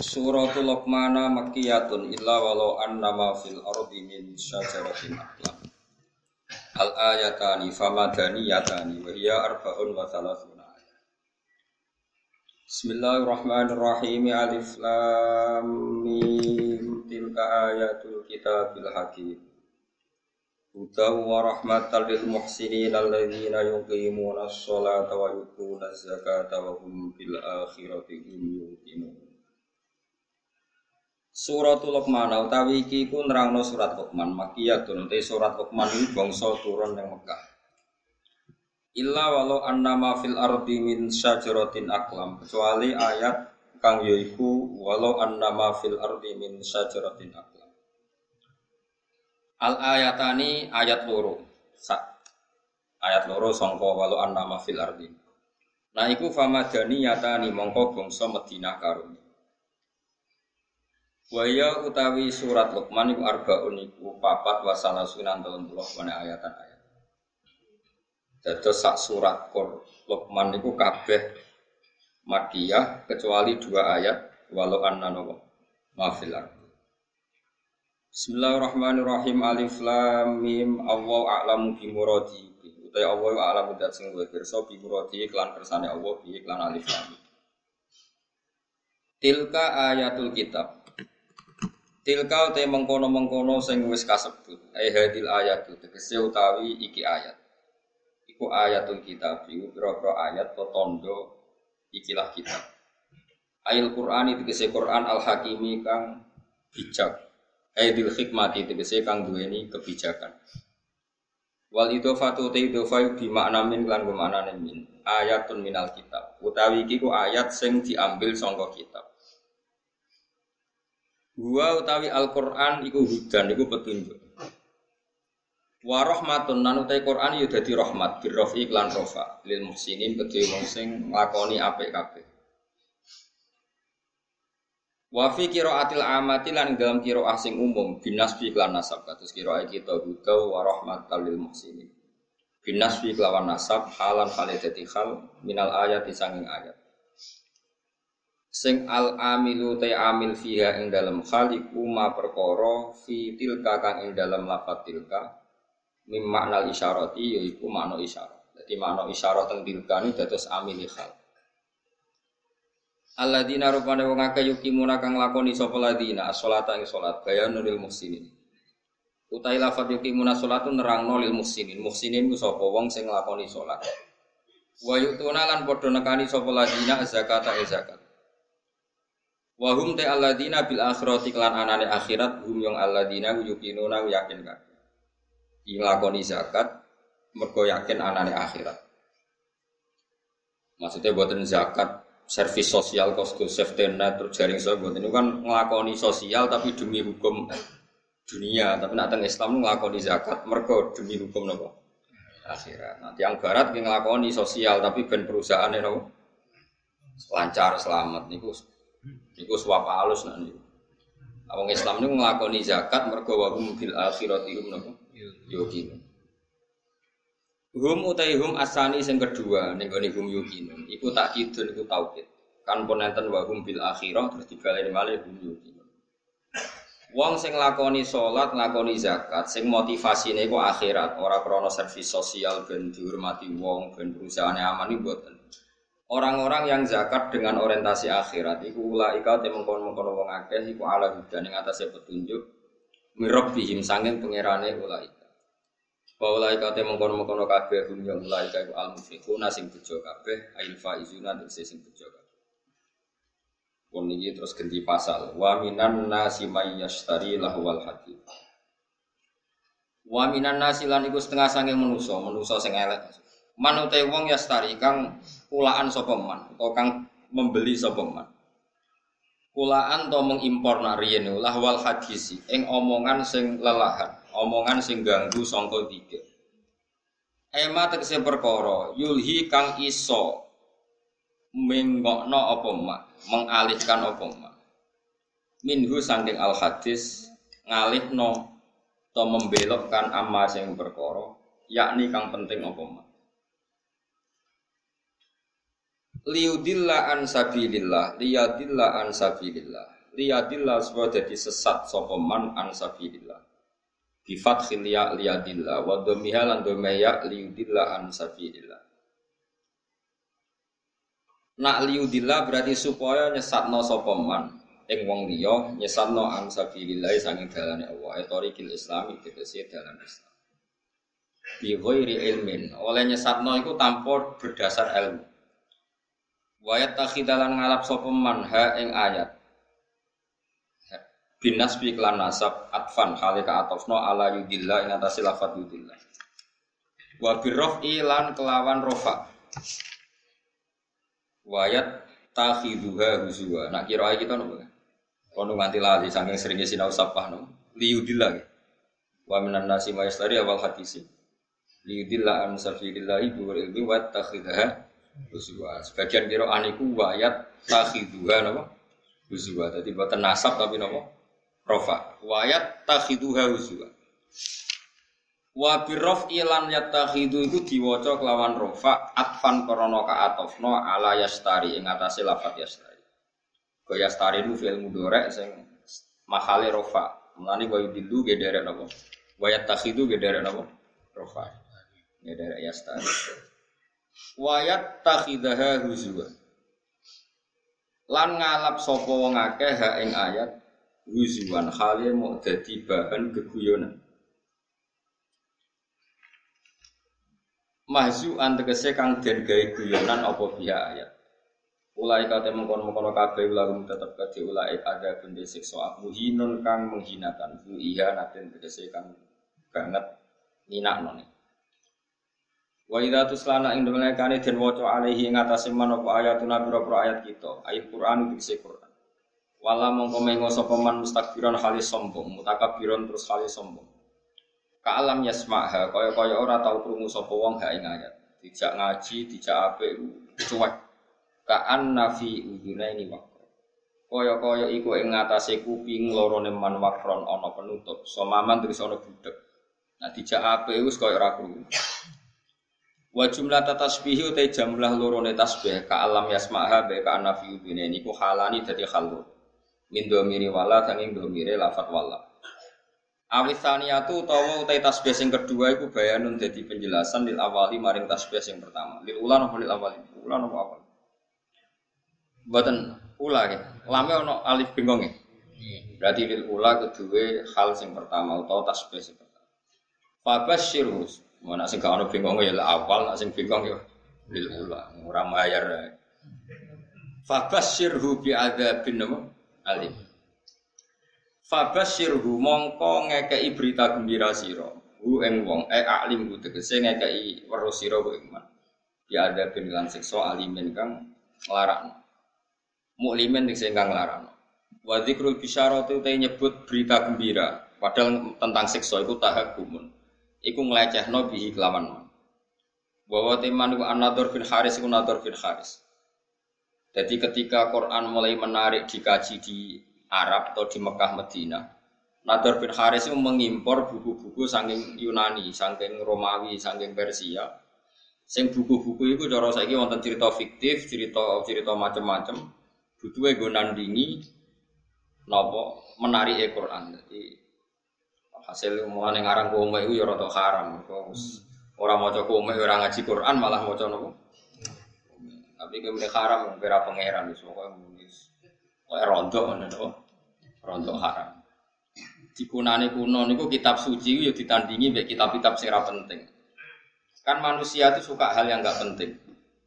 Suratul Luqmana makkiyatun illa walau anna ma fil ardi min syajaratin aqlam. Al ayatani famadaniyatani wa hiya arba'un wa thalathuna ayat. Bismillahirrahmanirrahim. Alif lam mim tilka ayatul kitabil hakim. Huda wa rahmatan lil muhsinin alladzina yuqimuna as-salata wa yu'tuna az-zakata wa hum bil akhirati yuqinun. Suratul Luqman utawi iki iku nerangno surat Luqman Makkiyatun te surat Luqman iki bangsa turun yang Mekah. Illa walau annama fil ardi min syajaratin aklam kecuali ayat kang yaiku walau annama fil ardi min syajaratin aklam. Al ayatani ayat loro. Ayat loro sangka walau annama fil ardi. Nah iku famadani yatani mongko bangsa Madinah karuni. Waya utawi surat Luqman iku arbaun iku papat wasala sunan telung puluh wana ayatan ayat. Dados sak surat Qur Luqman iku kabeh Madiyah kecuali dua ayat walau anna nawa mafil Bismillahirrahmanirrahim Alif Lam Mim Allah a'lamu bi muradi. Utai Allah a'lamu dat sing kowe pirsa bi muradi iklan kersane Allah bi iklan Alif Lam. Tilka ayatul kitab Tilka te mengkono-mengkono sing wis kasebut. Ai hadil ayat tegese utawi iki ayat. Iku ayatul kitab, iku pira-pira ayat to tondo ikilah kitab. Ayat Quran itu tegese Quran al Hakimi kang bijak. Aidil hikmati tegese kang duweni kebijakan. Wal idofatu te idofa bi makna min lan bermakna min. Ayatun minal kitab. Utawi iki ku ayat sing diambil sangka kitab. Gua utawi Al-Qur'an iku hudan iku petunjuk. Wa rahmatun nan utawi Qur'an ya dadi rahmat birrafi iklan rofa lil muhsinin kedhe wong sing nglakoni apik kabeh. Wa fi qiraatil amati lan dalam qiraah sing umum binasbi iklan nasab kados qiraah kita huda wa rahmatal lil muhsinin. Binasbi kelawan nasab halan khal minal ayat disanging ayat sing al amilu te amil fiha ing dalam khaliku ma perkara fi tilka kang ing dalam lafat tilka mim makna isyarati yaiku makna isyarat. Jadi makna isyarat teng tilka ini dados amil khal. Alladzina rupane wong akeh yukimuna kang lakoni sapa ladina as-sholata ing salat bayanul muslimin. Utai lafat yukimuna salatun nerangno lil muslimin. Muslimin ku sapa wong sing nglakoni salat. Wa yu'tuna lan padha nekani sapa ladina zakata zakat. Wahum te alladina bil akhirati klan anane akhirat hum yang alladina yuqinuna yakin kan. Dilakoni zakat mergo yakin anane akhirat. Maksudnya buatan zakat servis sosial kosku safety net terus jaring so buat ini kan ngelakoni sosial tapi demi hukum dunia tapi nak teng Islam ngelakoni zakat mergo demi hukum nopo akhirat. Nanti yang barat ngelakoni sosial tapi ben perusahaan nopo lancar selamat niku Iku suap halus niku. Awang Islam niku nglakoni zakat mergo wa hum bil akhirati hum napa? Yuqin. Hum utai hum asani sing kedua ning gone hum yuqin. Iku tak kidun iku tauhid. Kan ponenten wa hum bil akhirah terus dibaleni malih hum yuqin. Wong sing lakoni sholat, lakoni zakat, sing motivasine iku akhirat, ora krana servis sosial ben dihormati wong, ben perusahaane aman iki mboten. Orang-orang yang zakat dengan orientasi akhirat iku ulaika te mengkon-mengkon wong akeh iku ala hudan ing atase petunjuk mirab bihim sanging pangerane ulaika. Wa ulaika te mengkon-mengkon kabeh hum ya ulaika iku al muflihuna sing bejo kabeh ail faizuna tegese sing bejo kabeh. Pun iki terus ganti pasal wa minan nasi may yashtari lahwal hadid. Wa minan nasi lan iku setengah sanging manusa, manusa sing elek. Man utai wong yastari kang kulaan sapa man utawa kang membeli sapa man. kulaan to mengimpor nak riyen lahwal hadisi ing omongan sing lelahan, omongan sing ganggu sangka tiga. Ema tegese perkara yulhi kang iso menggokno apa mak, mengalihkan apa mak. Minhu saking al hadis ngalihno to membelokkan amma sing perkara yakni kang penting apa mak. Liudilla an sabilillah, liyadilla an sabilillah. Liyadilla supaya jadi sesat sapa an sabilillah. Bi fathil ya liyadillah wa dhammiha lan dhammaya liyudillah an sabilillah. Nak liyudillah berarti supaya nyesatno sapa man. Ing wong liya nyesatno an sabilillah sanging dalane Allah. Etorikil islami tegese dalan Islam. Bi ghairi ilmin oleh nyesatno iku tanpa berdasar ilmu Wayat takhidalan ngalap sapa man ha ing ayat. Binas bi klan nasab atfan halika atofno ala yudillah ing atas lafat yudillah. Wa birrof ilan kelawan rofa wayat takhiduha huzwa. Nak kira kita nopo? Kono nganti lali saking seringnya sinau sapah no liyudillah. Wa minan nasi ma yastari awal hadisi. Liyudillah an sabilillahi bi ilmi wa takhidaha huzwa sebagian kira aniku wayat takhiduha nopo huzwa dadi boten nasab tapi nopo rofa. Wayat takhiduha huzwa wa birrof ilan yatakhidu iku diwaca kelawan rofa atfan korono ka atofno ala yastari ing atase lafat yastari. Ko yastari itu fi'il mudhari sing mahale rofa. Mulane wa yudillu ge derek napa? Wa yatakhidu ge derek napa? Rofa. Ge derek yastari wayat takhidaha huzwa lan ngalap sapa wong akeh ha ing ayat huzuan khali mau jadi bahan keguyonan mahzu antegese kang den gawe guyonan apa ayat Ulai kate mengkono kabeh ulagum tetep kate ulai ada benda siksa muhinun kang menghinakan fu iya naten tegese kang banget ninak noni. Wa idza tuslana ing kane den waca alaihi ing atase man apa ayatuna pira ayat kita ayat Quran tegese Quran Wala mongko mengo sapa man mustakbiran halis sombong, mutakabiron terus halis sombong. Ka alam yasmaha kaya-kaya ora tau krungu sapa wong ha ing ayat. Dijak ngaji, dijak apik cuek. Ka annafi ini wakro. Kaya-kaya iku ing ngatasé kuping lorone man wakron ana penutup. Somaman terus ana budek. Nah dijak apik wis kaya ora krungu. Wa jumlah tasbihi utai jumlah lorone tasbih ka alam yasmaha be ka anafi ubine niku halani dadi khalur min domiri wala sanging domire lafat wala Awisaniyatu utawa utai tasbih yang kedua itu bayanun jadi penjelasan lil awali maring tasbih yang pertama. Lil ulan apa lil awali? Ulan apa awal? Buatan ula ya. Lame ono alif bingong ya. Berarti lil ula kedua hal yang pertama utawa tasbih yang pertama. Fabas syirus. Mana sing gak ono bingong ya awal, nak sing bingong ya lil ula. Ora mayar. Fabas syirhu bi adzabin nama alim. Fabashirhu mongko ngekei berita gembira sira. Hu ing wong e alim ku tegese ngekei weruh sira ku iman. Ya ada bin lan siksa alimin kang nglarakno. Muklimin sing kang nglarakno. Wa dzikrul bisyarati nyebut berita gembira padahal tentang siksa iku tahakumun. Iku nglecehno bihi kelawan Bahwa teman iku anador bin Haris iku nador bin Haris. Jadi ketika Quran mulai menarik dikaji di Arab atau di Mekah Medina, Nadar bin Haris itu mengimpor buku-buku saking Yunani, saking Romawi, saking Persia. Sing buku-buku itu cara saiki wonten cerita fiktif, cerita cerita macam-macam. Butuhe gue nandingi nopo menarik e Quran. Jadi hasil mulane ngarang komik itu ya rada haram. Orang mau coba komik orang ngaji Quran malah mau coba tapi kemudian haram kira pangeran itu nulis pokoknya rontok mana tuh rontok haram. Di kunane kuno niku kitab suci itu ya ditandingi baik kitab-kitab sing penting. Kan manusia itu suka hal yang nggak penting.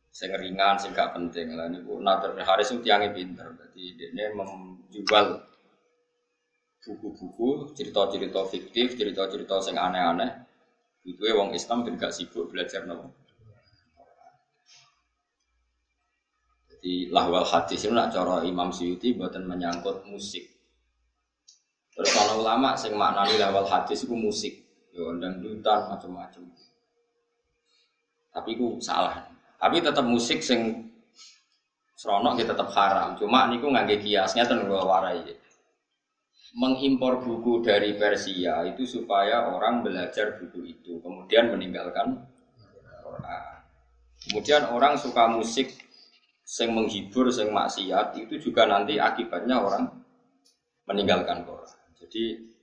Sing ringan sing gak penting. Lah niku Nader Haris itu tiangnya pinter. Jadi dia menjual buku-buku cerita-cerita fiktif cerita-cerita sing aneh-aneh itu wong Islam dan gak sibuk belajar nopo Jadi lahwal hadis itu nak cara Imam Syuuti buatan menyangkut musik. Terus kalau ulama sing maknani lahwal hadis itu musik, yo dan dutan macam-macam. Tapi itu salah. Tapi tetap musik sing seronok kita tetap haram. Cuma niku ngangge kiasnya ten warai. Mengimpor buku dari Persia itu supaya orang belajar buku itu, kemudian meninggalkan Quran. Kemudian orang suka musik sing menghibur, sing maksiat itu juga nanti akibatnya orang meninggalkan Quran. Jadi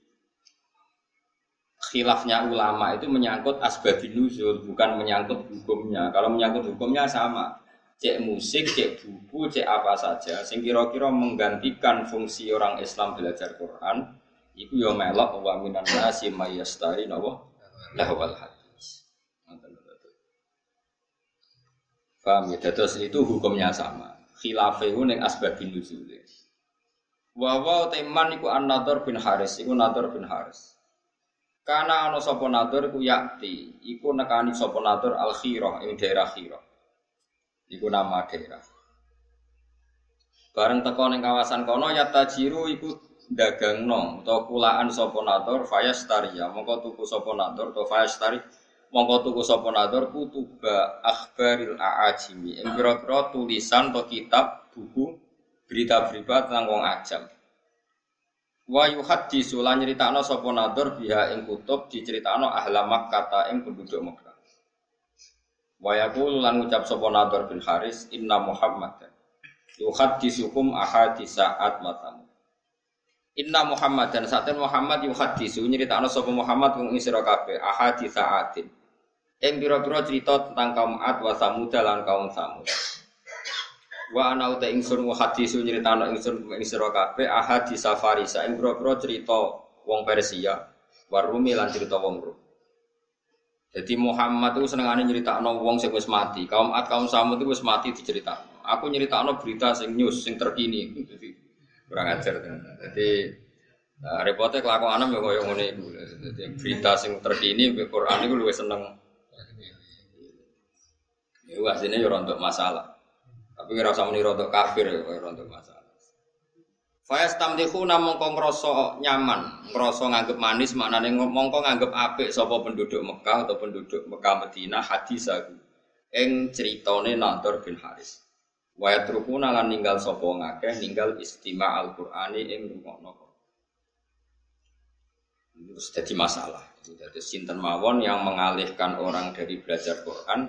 khilafnya ulama itu menyangkut asbabun nuzul, bukan menyangkut hukumnya. Kalau menyangkut hukumnya sama. Cek musik, cek buku, cek apa saja, sing kira-kira menggantikan fungsi orang Islam belajar Quran, itu ya melok wa minan nasi mayastari nawa lahwal hadis. Paham ya? Terus itu hukumnya sama. Khilafihu neng asbabin nuzul. Wa wa teman iku an-Nadhr bin Haris, iku Nadhr bin Haris. Karena ana sapa Nadhr iku yakti, iku nekani sapa Nadhr al-Khirah ing daerah Khirah. Iku nama daerah. Bareng teko ning kawasan kono ya tajiru iku dagangno utawa kulaan sapa Nadhr fayastaria, mongko tuku sapa Nadhr utawa fayastari mongko tuku sapa nador kutuba akhbaril aajimi. Pira-pira tulisan atau kitab buku berita-berita tentang wong ajam. Wa yuhaddisu lan nyritakno sapa biha ing kutub diceritakno ahla Makkah ing penduduk Makkah wa yaqulu lan ngucap sapa nador bin Haris inna Muhammad yuhaddisukum ahadisa atmatam Inna Muhammad dan saat Muhammad yuhadisu nyeritakno sapa Muhammad wong isra kabeh ahadisa atin Ing pira-pira cerita tentang kaum Ad wa Samud lan kaum Samud. Wa ana uta ingsun wa hadisu nyritano ingsun ing sira kabeh ahadi safarisa ing pira-pira cerita wong Persia warumi lan cerita wong Rum. Jadi Muhammad itu senengane nyeritakno wong sing wis mati. Kaum Ad, kaum Samud itu wis mati diceritakno. Aku nyeritakno berita sing news sing terkini. Jadi kurang ajar. Jadi Nah, repotnya kelakuan ya kaya ngene. Jadi berita sing terkini Quran iku luwih seneng itu aslinya ya rontok masalah. Tapi kira sama nih rontok kafir ya rontok masalah. Fayas tamdihu namung kong ngerasa nyaman, ngerasa nganggep manis, maknanya mongko nganggep apik sopo penduduk Mekah atau penduduk Mekah Medina hadis aku. Eng ceritone Nador bin Haris. Wayat rukuna lan ninggal sopo ngakeh, ninggal istima Al-Qur'ani ing rungokno. Terus jadi masalah. Jadi sinten mawon yang mengalihkan orang dari belajar Quran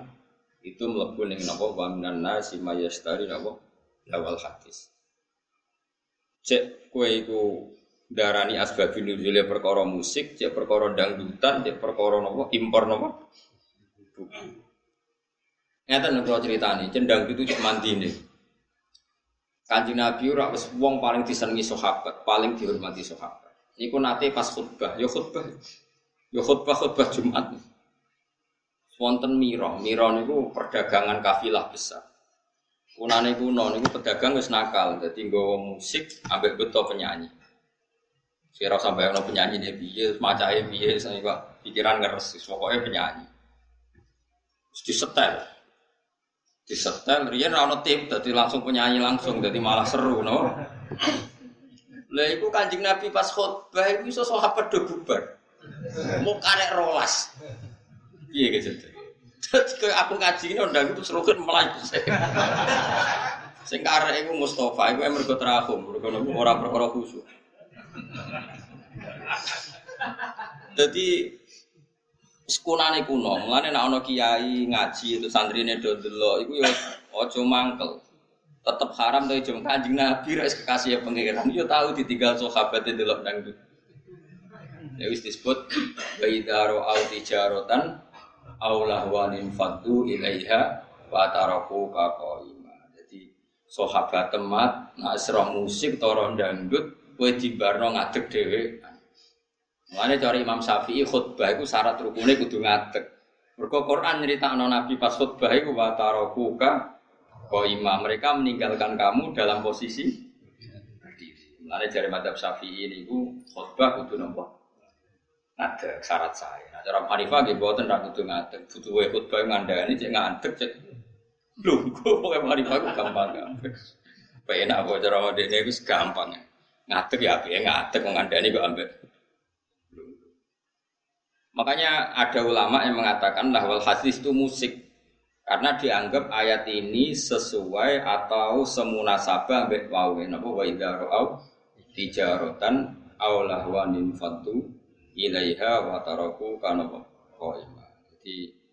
itu mlebu ning napa wa minan nasi mayastari napa lawal hadis. Cek kowe iku darani asbabun nuzule perkara musik, cek perkara dangdutan, cek perkara napa impor buku. Ngeten kula critani, cendang itu cek mandine. Kanjeng Nabi ora wis wong paling disenengi sahabat, paling dihormati sahabat. Niku nate pas khutbah, ya khutbah. Ya khutbah khutbah Jumat wonten miro. Miro niku perdagangan kafilah besar. Kunane kuno niku pedagang wis nakal, dadi nggawa musik ambek beto penyanyi. Sira sampai ono penyanyi nih piye, macahe piye, saya pikiran ngeres, pokoknya penyanyi. Terus disetel. Disetel, riyen ora ono tim, dadi langsung penyanyi langsung, dadi malah seru, no. Lah iku Kanjeng Nabi pas khutbah iku iso sahabat do bubar. Mau karek rolas. Iya gitu. Terus aku ngaji ini undang itu serukin melayu. Sing karek iku Mustafa, iku mergo terakhum, mergo ora perkara khusyuk. Jadi sekunane kuno, mulane nek ana kiai ngaji itu santrine do delok iku ya aja mangkel. Tetep haram to jom Kanjeng Nabi res kekasih pangeran. Yo tahu ditinggal sahabat delok dangdut. Ya wis disebut baidaro au tijarotan aulah wanin fadu ilaiha wa taraku qaima. Jadi sahabat temat nak serah musik toro dangdut kowe dibarno ngadeg dhewe. Mulane cara Imam Syafi'i khutbah iku syarat rukune kudu ngadeg. Mergo Quran nyeritakno Nabi pas khutbah iku wa taraku qaima. Mereka meninggalkan kamu dalam posisi berdiri. Mulane dari madhab Syafi'i niku khutbah kudu nopo? Ada syarat saya. Nah, cara Hanifah gitu, buatan tidak butuh ngadeg, butuh wa khutbah ngandani cek ngadeg cek kok pokoke ma'rifah ku gampang gampang. Penak kok cara dene wis gampang. Ngadeg ya piye ngadeg andani kok ambek. Makanya ada ulama yang mengatakan lahwal hadis itu musik karena dianggap ayat ini sesuai atau semunasabah ambek wawe napa wa idza ra'au tijaratan aw lahwanin fatu ilaiha wa taraku kana qaima. Jadi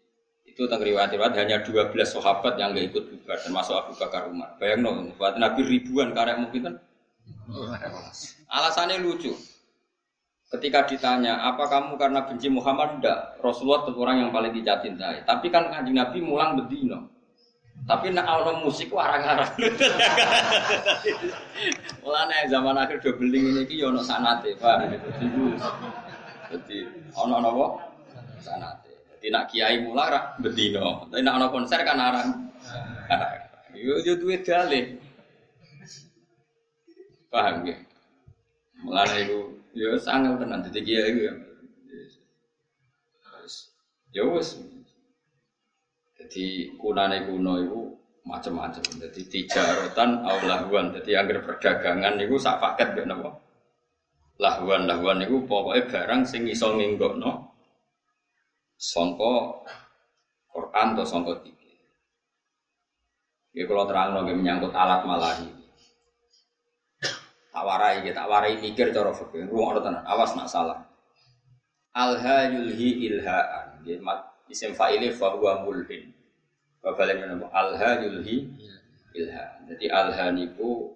itu tentang riwayat-riwayat hanya 12 sahabat yang nggak ikut bubar termasuk Abu Bakar Umar. Bayang dong, buat Nabi ribuan karek mungkin kan. Alasannya lucu. Ketika ditanya, apa kamu karena benci Muhammad? Tidak. Rasulullah itu orang yang paling dicintai. Tapi kan kanjeng Nabi mulang bedino. Tapi nak ono musik warang-arang. Mulane zaman akhir do beling ini ki yo ono sanate, paham? Jadi ono napa? Sanate. Jadi nak kiai mulang ra bedino. Tapi nak ono konser kan arang. Yo yo duwe dalih. Paham ya? Mulane iku Ya sangat tenan dadi kiai ya. Ya wis. Jadi kunane kuno itu macam-macam. Jadi tijaratan aulahuan. Jadi agar perdagangan itu sak paket gak napa. Lahuan lahuan itu pokoknya barang sing iso nginggokno songko Quran atau songko tiga. Ya kalau terang lagi menyangkut alat malahi. Tak warai tak warai mikir cara fikih. Ruang ada tenan, awas nak salah. Alha yulhi ilhaan. Ya, isim fa'ili fa huwa mulhin. Babalen menapa? Alha yulhi ilha. Jadi alha niku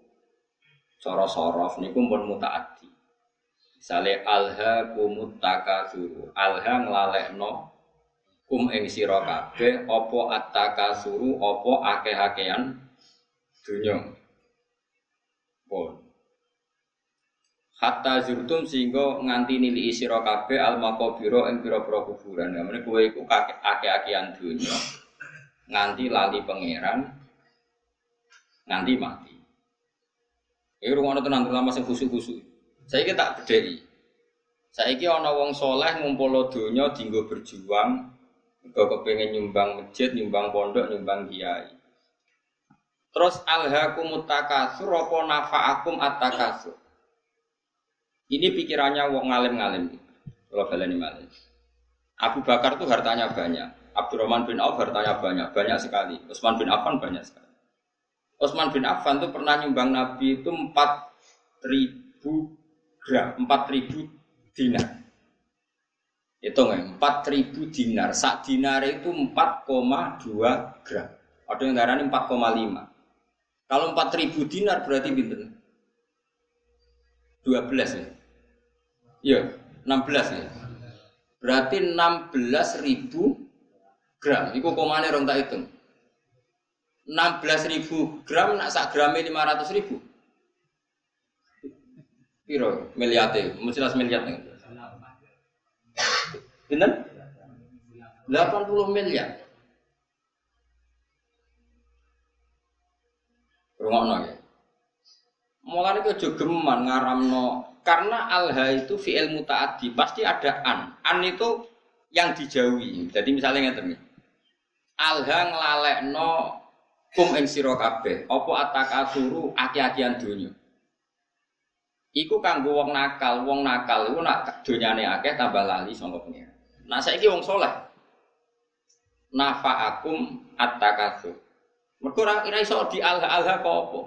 cara sorof niku pun mutaaddi. Misale alha kumut takasuru. Alha nglalekno kum ing sira kabeh apa at-takasuru apa akeh-akehan dunya. Pun hatta zurtum sehingga nganti nili sira kabeh al maqabira ing pira-pira kuburan. Namane kowe iku akeh-akehan nganti lali pangeran nganti mati. Iki rungono tenan terutama sing khusuk-khusuk. Saiki tak bedheki. Saiki ana wong soleh ngumpul donya dienggo berjuang, mergo kepengin nyumbang masjid, nyumbang pondok, nyumbang kiai. Terus alhaqumut takasur apa nafa'akum at-takasur? Ini pikirannya wong ngalim-ngalim. Kalau baleni malih. Abu Bakar tuh hartanya banyak. Abdurrahman bin Auf hartanya banyak, banyak sekali. Utsman bin Affan banyak sekali. Utsman bin Affan tuh pernah nyumbang Nabi itu 4000 gram, 4000 dinar. Itu nggak? 4000 dinar. Sak dinar itu 4,2 gram. Ada yang darah 4,5. Kalau 4000 dinar berarti bintang 12 ya. Iya, 16 ya. Berarti 16 ribu gram. Iku komane rong tak hitung. 16 ribu gram nak sak grame 500 ribu. Piro miliate? Mesti miliar nih. Pinten? 80 miliar. Rungokno ya. Mulane kok aja geman ngaramno karena alha itu fi'il mutaaddi pasti ada an. An itu yang dijauhi. Jadi misalnya ngeten nih. Alha nglalekno kum ing sira kabeh apa atakasuru aki-akian donya. Iku kanggo wong nakal, wong nakal iku nak donyane akeh tambah lali sangka pengira. Nah saiki wong soleh. Nafa'akum at-takasur. Mergo ora iso di alha-alha kok apa.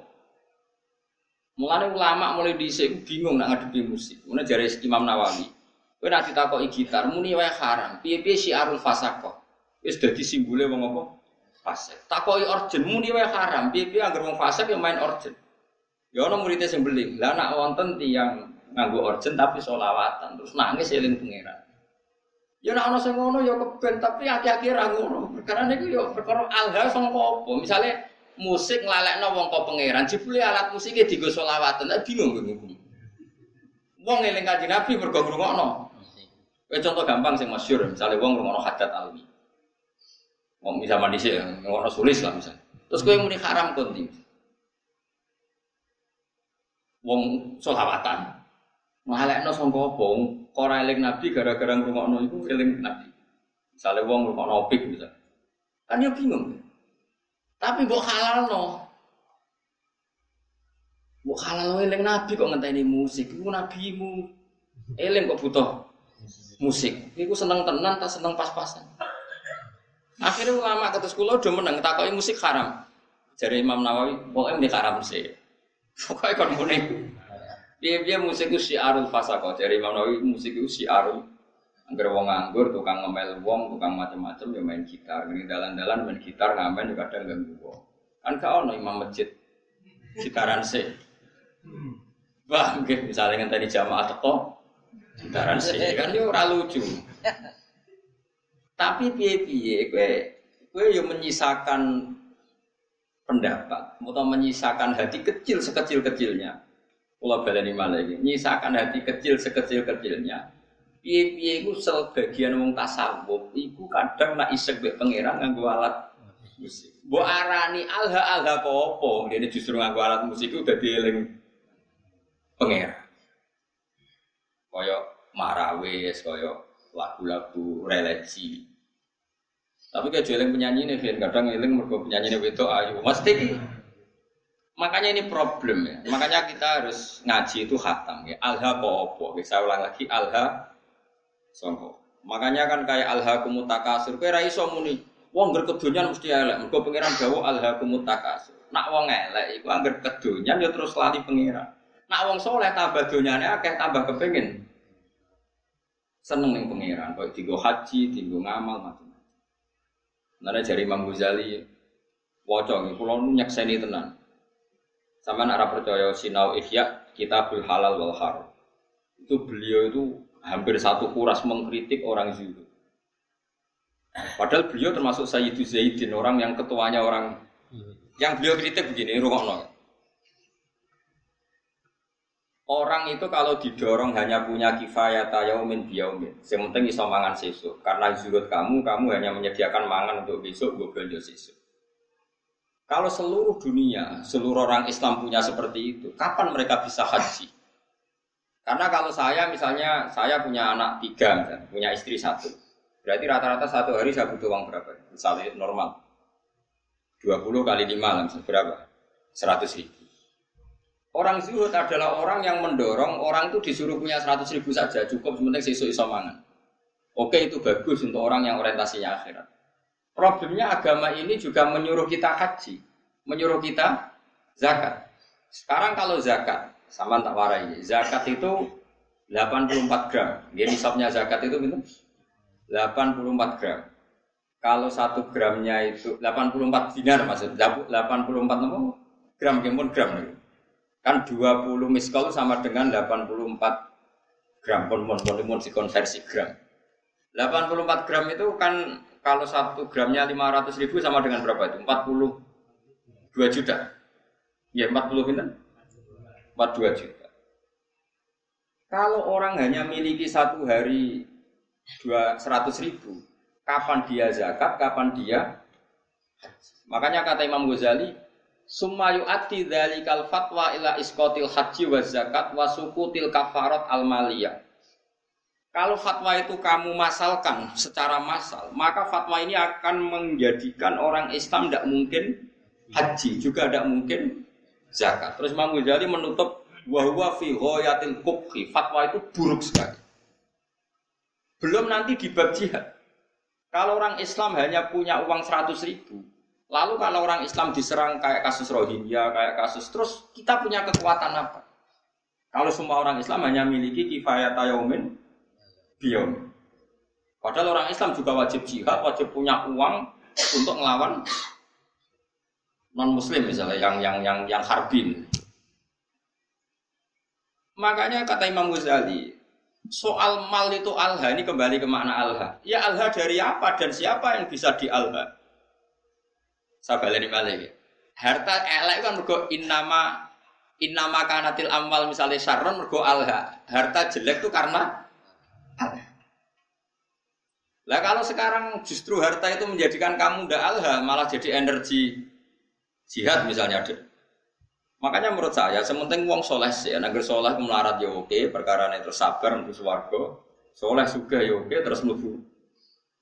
Mulane ulama mulai dhisik bingung nak ngadepi musik. Mulane jare Imam Nawawi. Kowe nak ditakoki gitar muni wae haram. Piye-piye syiarul fasaqah. Wis dadi simbole wong apa? Fasik. Takoki orjen muni wae haram. Piye-piye anggere wong fasik yang main orjen. Ya ana muridé sing beling. Lah nak wonten tiyang nganggo orjen tapi solawatan terus nangis eling pangeran. Ya nak ana sing ngono ya keben tapi akhir-akhir ra ngono. Perkara niku ya perkara alha sangka apa? Misale musik nglalekno wong kok pangeran, jebule alat musiknya digo selawatan, tak bingung kowe Wong eling kanjeng Nabi mergo ngrungokno. Kowe contoh gampang sing masyhur, misalnya wong ngrungokno hadat alwi. Wong bisa mandi sih, ngrungokno sulis lah misalnya. Terus kowe muni haram konti. Wong selawatan. Ngalekno sangka apa? Ora eling Nabi gara-gara ngrungokno iku eling Nabi. Misalnya wong ngrungokno opik misalnya. Kan ya bingung. Tapi mbok halal no. Mbok halal no eling nabi kok ngenteni musik. Iku nabimu. Eling kok butuh musik. Iku seneng tenan tak seneng pas-pasan. Akhirnya ulama ketus kulo udah menang takoki musik haram. Jadi Imam Nawawi, pokoknya ini haram sih. Pokoknya kon muni. Dia musik itu syiarul fasako. Jadi Imam Nawawi musik itu syiarul Angger wong nganggur, tukang ngemel wong, tukang macam-macam ya main gitar. Ini dalan-dalan main gitar ngamen juga kadang ganggu wong. Kan kau ono imam masjid gitaran sih. Wah, mungkin misalnya tadi jamaah teko gitaran sih kan dia ora lucu. Tapi piye-piye gue gue yang menyisakan pendapat, atau menyisakan hati kecil sekecil-kecilnya. Kalau baleni malah menyisakan hati kecil sekecil-kecilnya piye-piye iku sebagian wong tasawuf iku kadang nak isek mbek pangeran nganggo alat musik. Mbok arani alha-alha apa? Dene justru nganggo alat musik itu dadi eling pangeran. Kaya marawis, kaya lagu-lagu religi. Tapi kayak jualan penyanyi ini, kadang eling mergo penyanyi ini itu ayu. Mesti Makanya ini problem ya. Makanya kita harus ngaji itu hatam ya. Alha apa? Saya ulang lagi alha Songko. Makanya kan kayak alhaqumut takasur, kowe ra iso muni wong ngger kedonyan mesti elek. Mergo pangeran dawuh alhaqumut takasur. Nak wong elek iku angger kedonyan ya terus lali pangeran. Nak wong soleh tambah donyane akeh tambah kepengin seneng ning pangeran, kok digo haji, digo ngamal macam-macam. Nana jari Imam Ghazali nggih kula nyakseni tenan. Sama arah percaya sinau ihya kitabul halal wal haram. Itu beliau itu hampir satu kuras mengkritik orang zuhud. Padahal beliau termasuk Sayyidu Zaidin, orang yang ketuanya orang yang beliau kritik begini, rungokno. Orang itu kalau didorong hanya punya kifayat yaumin biyaumin. Yang penting iso mangan sesuk. Karena zuhud kamu, kamu hanya menyediakan mangan untuk besok, gue belanja sesuk. Kalau seluruh dunia, seluruh orang Islam punya seperti itu, kapan mereka bisa haji? Karena kalau saya misalnya saya punya anak tiga, punya istri satu, berarti rata-rata satu hari saya butuh uang berapa? Misalnya normal, 20 kali 5 lah, berapa? 100 ribu. Orang zuhud adalah orang yang mendorong orang itu disuruh punya 100 ribu saja, cukup sementing sesuai isomangan. Oke itu bagus untuk orang yang orientasinya akhirat. Problemnya agama ini juga menyuruh kita haji, menyuruh kita zakat. Sekarang kalau zakat, sama tak warai. Zakat itu 84 gram. Dia nisabnya zakat itu gitu. 84 gram. Kalau satu gramnya itu 84 dinar maksud 84 apa? Gram kemun gram gitu. Kan 20 miskol sama dengan 84 gram pun pun pun dikonversi gram. 84 gram itu kan kalau satu gramnya 500 ribu sama dengan berapa itu? 42 juta. Ya 40 itu 42 juta. Kalau orang hanya miliki satu hari dua seratus ribu, kapan dia zakat, kapan dia Makanya kata Imam Ghazali, Sumayu ati kal fatwa ila iskotil haji wa zakat wa sukutil kafarat al maliyah. Kalau fatwa itu kamu masalkan secara masal, maka fatwa ini akan menjadikan orang Islam tidak mungkin haji, juga tidak mungkin zakat. Terus Imam Ghazali menutup bahwa fi ghayatil kubhi, fatwa itu buruk sekali. Belum nanti di bab jihad. Kalau orang Islam hanya punya uang 100 ribu, lalu kalau orang Islam diserang kayak kasus Rohingya, kayak kasus, terus kita punya kekuatan apa? Kalau semua orang Islam hanya miliki kifayat yaumin biyom. Padahal orang Islam juga wajib jihad, wajib punya uang untuk melawan non muslim misalnya yang yang yang yang harbin. Makanya kata Imam Ghazali, soal mal itu alha ini kembali ke makna alha. Ya alha dari apa dan siapa yang bisa di alha? Saya balik balik. Harta elek kan mergo innama innama kanatil amal misalnya syarron mergo alha. Harta jelek itu karena. Lah kalau sekarang justru harta itu menjadikan kamu ndak alha, malah jadi energi jihad misalnya ada. Makanya menurut saya, sementing uang soleh sih, negeri soleh melarat ya oke, perkara itu sabar untuk suwargo, soleh juga ya oke, terus mlebu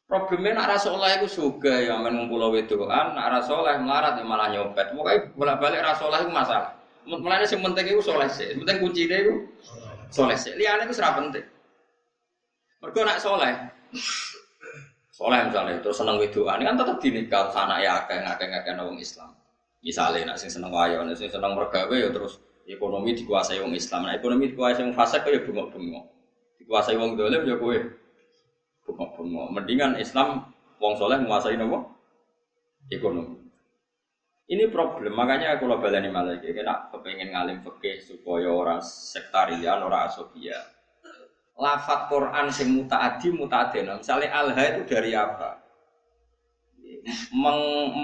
Problemnya nak rasoleh itu juga ya main ngumpul wedoan, nak rasoleh melarat ya malah nyopet. Pokoknya bolak balik rasoleh itu masalah. Mulanya sing penting itu soleh sih, penting kunci itu soleh sih. Liane itu serap penting. Mereka nak soleh, soleh misalnya terus seneng wedoan kan tetap dinikah anak ya akeh ngakeh ngakeh orang Islam. Misalnya nak sing seneng nak sing seneng mergawe ya terus ekonomi dikuasai orang Islam. Nah ekonomi dikuasai orang fasik ya bengok-bengok. Dikuasai orang dolim ya kue bengok-bengok. Mendingan Islam wong soleh menguasai nopo ekonomi. Ini problem, makanya aku lo baleni malah iki kena kepengen ngalim fikih supaya orang sektarian, orang asobia. Lafat Quran sing mutaadi mutaadena. Misalnya alha itu dari apa? Meng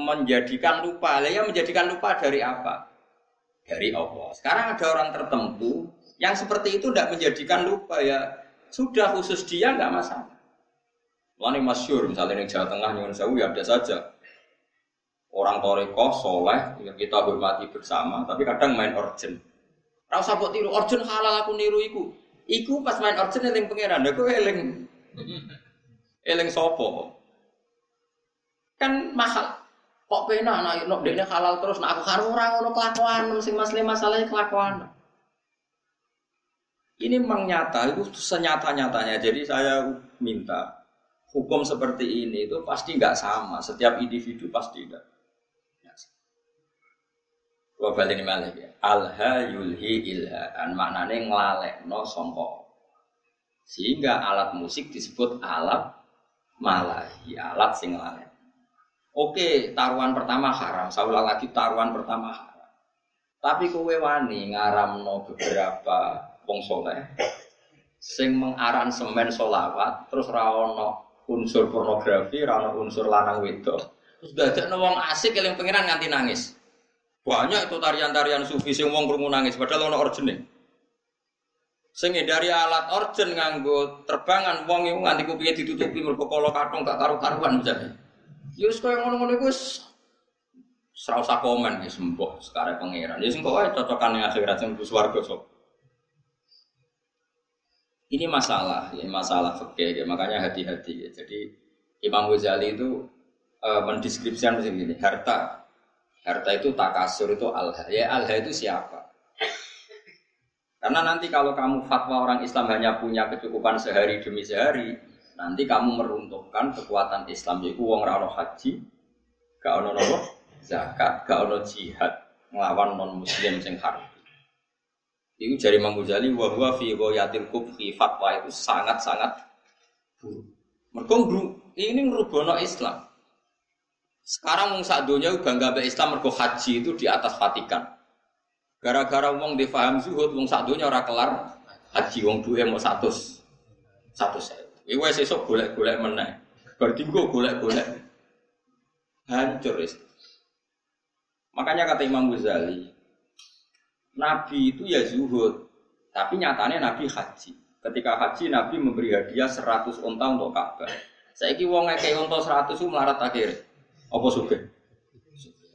menjadikan lupa. Ya menjadikan lupa dari apa? Dari Allah. Sekarang ada orang tertentu yang seperti itu tidak menjadikan lupa ya sudah khusus dia nggak masalah. Lani masyur, misalnya di Jawa Tengah, Nyuwun Sewu ya ada saja. Orang toreko, soleh, yang kita hormati bersama, tapi kadang main urgent. Rasa buat tiru, urgent halal aku niru iku. Iku pas main urgent eling pangeran, aku eling. Eling sopo. Kan mahal. Kok pena anak nok dekne halal terus, nah aku karo orang ngono kelakuan, sing masalah masalahnya kelakuan. Ini memang nyata, itu senyata-nyatanya. Jadi saya minta hukum seperti ini itu pasti nggak sama. Setiap individu pasti tidak. Gua balik malah ya. Alha yulhi ilhaan maknanya ngelalek no songko. Sehingga alat musik disebut alat malahi, alat sing ngelalek. Oke, taruhan pertama haram. Saya ulang lagi taruhan pertama haram. Tapi kowe wani ngaramno beberapa wong soleh sing mengaransemen solawat terus rawono unsur pornografi, rano unsur lanang wedok. Terus dadak wong asik yang pengiran nganti nangis. Banyak itu tarian-tarian sufi sing wong krungu nangis padahal ono origine. Sing dari alat origin nganggo terbangan wong iku nganti kupinge ditutupi mergo kala kathong gak karu-karuan misalnya. Ya wis koyo ngono-ngono iku wis ora usah komen wis sembuh sekarang pangeran. Ya sing kok wae cocokan ning akhirat sing swarga sok. Ini masalah, ya masalah fikih, ya. makanya hati-hati. Ya. Jadi Imam Ghazali itu e, mendeskripsikan begini, harta, harta itu takasur itu alha. Ya alha itu siapa? Karena nanti kalau kamu fatwa orang Islam hanya punya kecukupan sehari demi sehari, nanti kamu meruntuhkan kekuatan Islam. Yaitu uang rano haji, gak ono nopo zakat, gak ono jihad, ngelawan non Muslim sing haram. Itu dari Imam Ghazali wa huwa fi ghayatil kubhi fatwa itu sangat-sangat buruk. Mergo ini ngerubono Islam. Sekarang wong sak donya bangga mbek Islam mergo haji itu di atas Vatikan. Gara-gara wong difaham zuhud wong sak donya ora kelar haji wong duwe mau 100 100 Iku wis esuk golek-golek meneh. Bar dinggo golek-golek. Hancur Islam. Makanya kata Imam Ghazali, Nabi itu ya zuhud, tapi nyatanya Nabi haji. Ketika haji Nabi memberi hadiah 100 unta untuk Ka'bah. Kira wong ngekei unta 100 itu melarat akhir. Apa suge?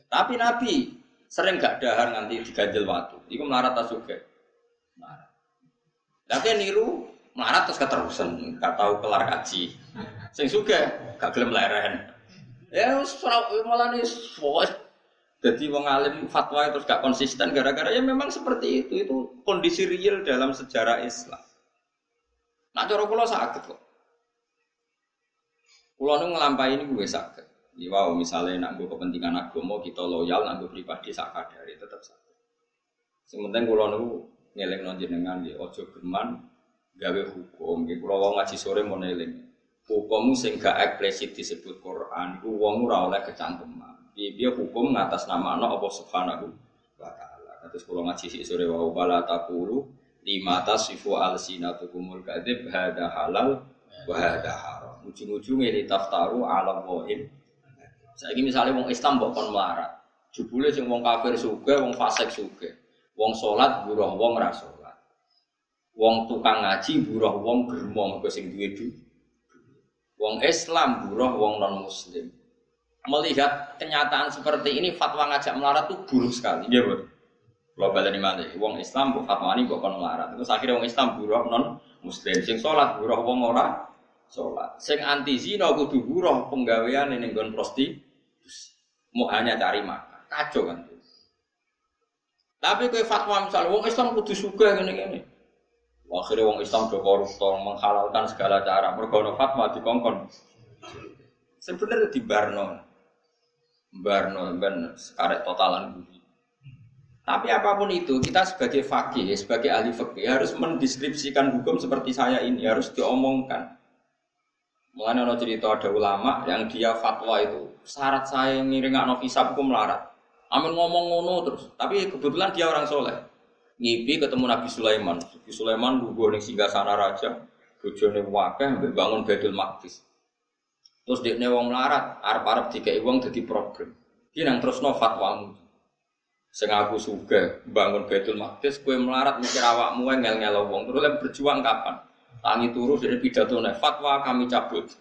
Tapi Nabi sering gak dahar nanti diganjel waktu. Iku melarat tak suge. Melarat. Lagi niru melarat terus keterusan, gak tahu kelar haji. Sing suge gak gelem leren. Ya malah nih jadi wong alim fatwa terus gak konsisten gara-gara ya memang seperti itu. Itu kondisi real dalam sejarah Islam. Nah cara kula sakit kok. Kula nu ngelampai ini gue sakit. Ya wow, misalnya nak gue kepentingan agama kita loyal, nak gue pribadi sakit dari tetap sakit. Sementara kula nu ngeleng nonjenengan ya ojo geman gawe hukum. Ya kula wong ngaji sore mau neling. Hukum sing eksplisit disebut Quran, iku wong ora oleh kecangkeman dia hukum ngatas nama no Allah subhanahu wa ta'ala. Kata sekolah ngaji si sore wa wala takulu lima tasifu al sinatukumul kadib hada halal wa hada haram. Ujung-ujungnya li taftaru ala wahim saya ini misalnya wong Islam bukan melarat. Jubule sing wong kafir suge wong fasik suge wong sholat buruh wong rasolat wong tukang ngaji buruh wong germo mergo sing duwe wong Islam buruh wong non muslim melihat kenyataan seperti ini fatwa ngajak melarat itu buruk sekali. Iya, Bu. Kalau balik mana? Wong Islam bu fatwa ini bukan melarat. Terus akhirnya wong Islam buruk non Muslim. Sing sholat buruk wong ora sholat. Sing anti zina kudu buruh penggawean ning nggon prostitusi. Mau hanya cari makan. Kacau kan. Tapi kowe fatwa misalnya wong Islam kudu sugih ngene-ngene. Akhirnya wong Islam do koruptor menghalalkan segala cara. Mergo fatwa dikongkon. Sebenarnya di Barno. Barno ben sekarek totalan budi. Tapi apa pun itu, kita sebagai fakih, sebagai ahli fakih harus mendeskripsikan hukum seperti saya ini, harus diomongkan. Mulanya ada cerita ada ulama yang dia fatwa itu syarat saya ngiring no hukum melarat. Amin ngomong ngono terus, tapi kebetulan dia orang soleh. Ngipi ketemu Nabi Sulaiman. Nabi Sulaiman dulu nih singgah sana raja, bojone wakeh bangun Baitul Maqdis. Terus dia wong melarat, arab-arab tiga uang jadi problem. Dia nang terus no fatwamu. Sing aku suga bangun Baitul Maqdis, kue melarat mikir awakmu ngel ngel wong. Terus lem berjuang kapan? Tangi turu dari pidato fatwa kami cabut.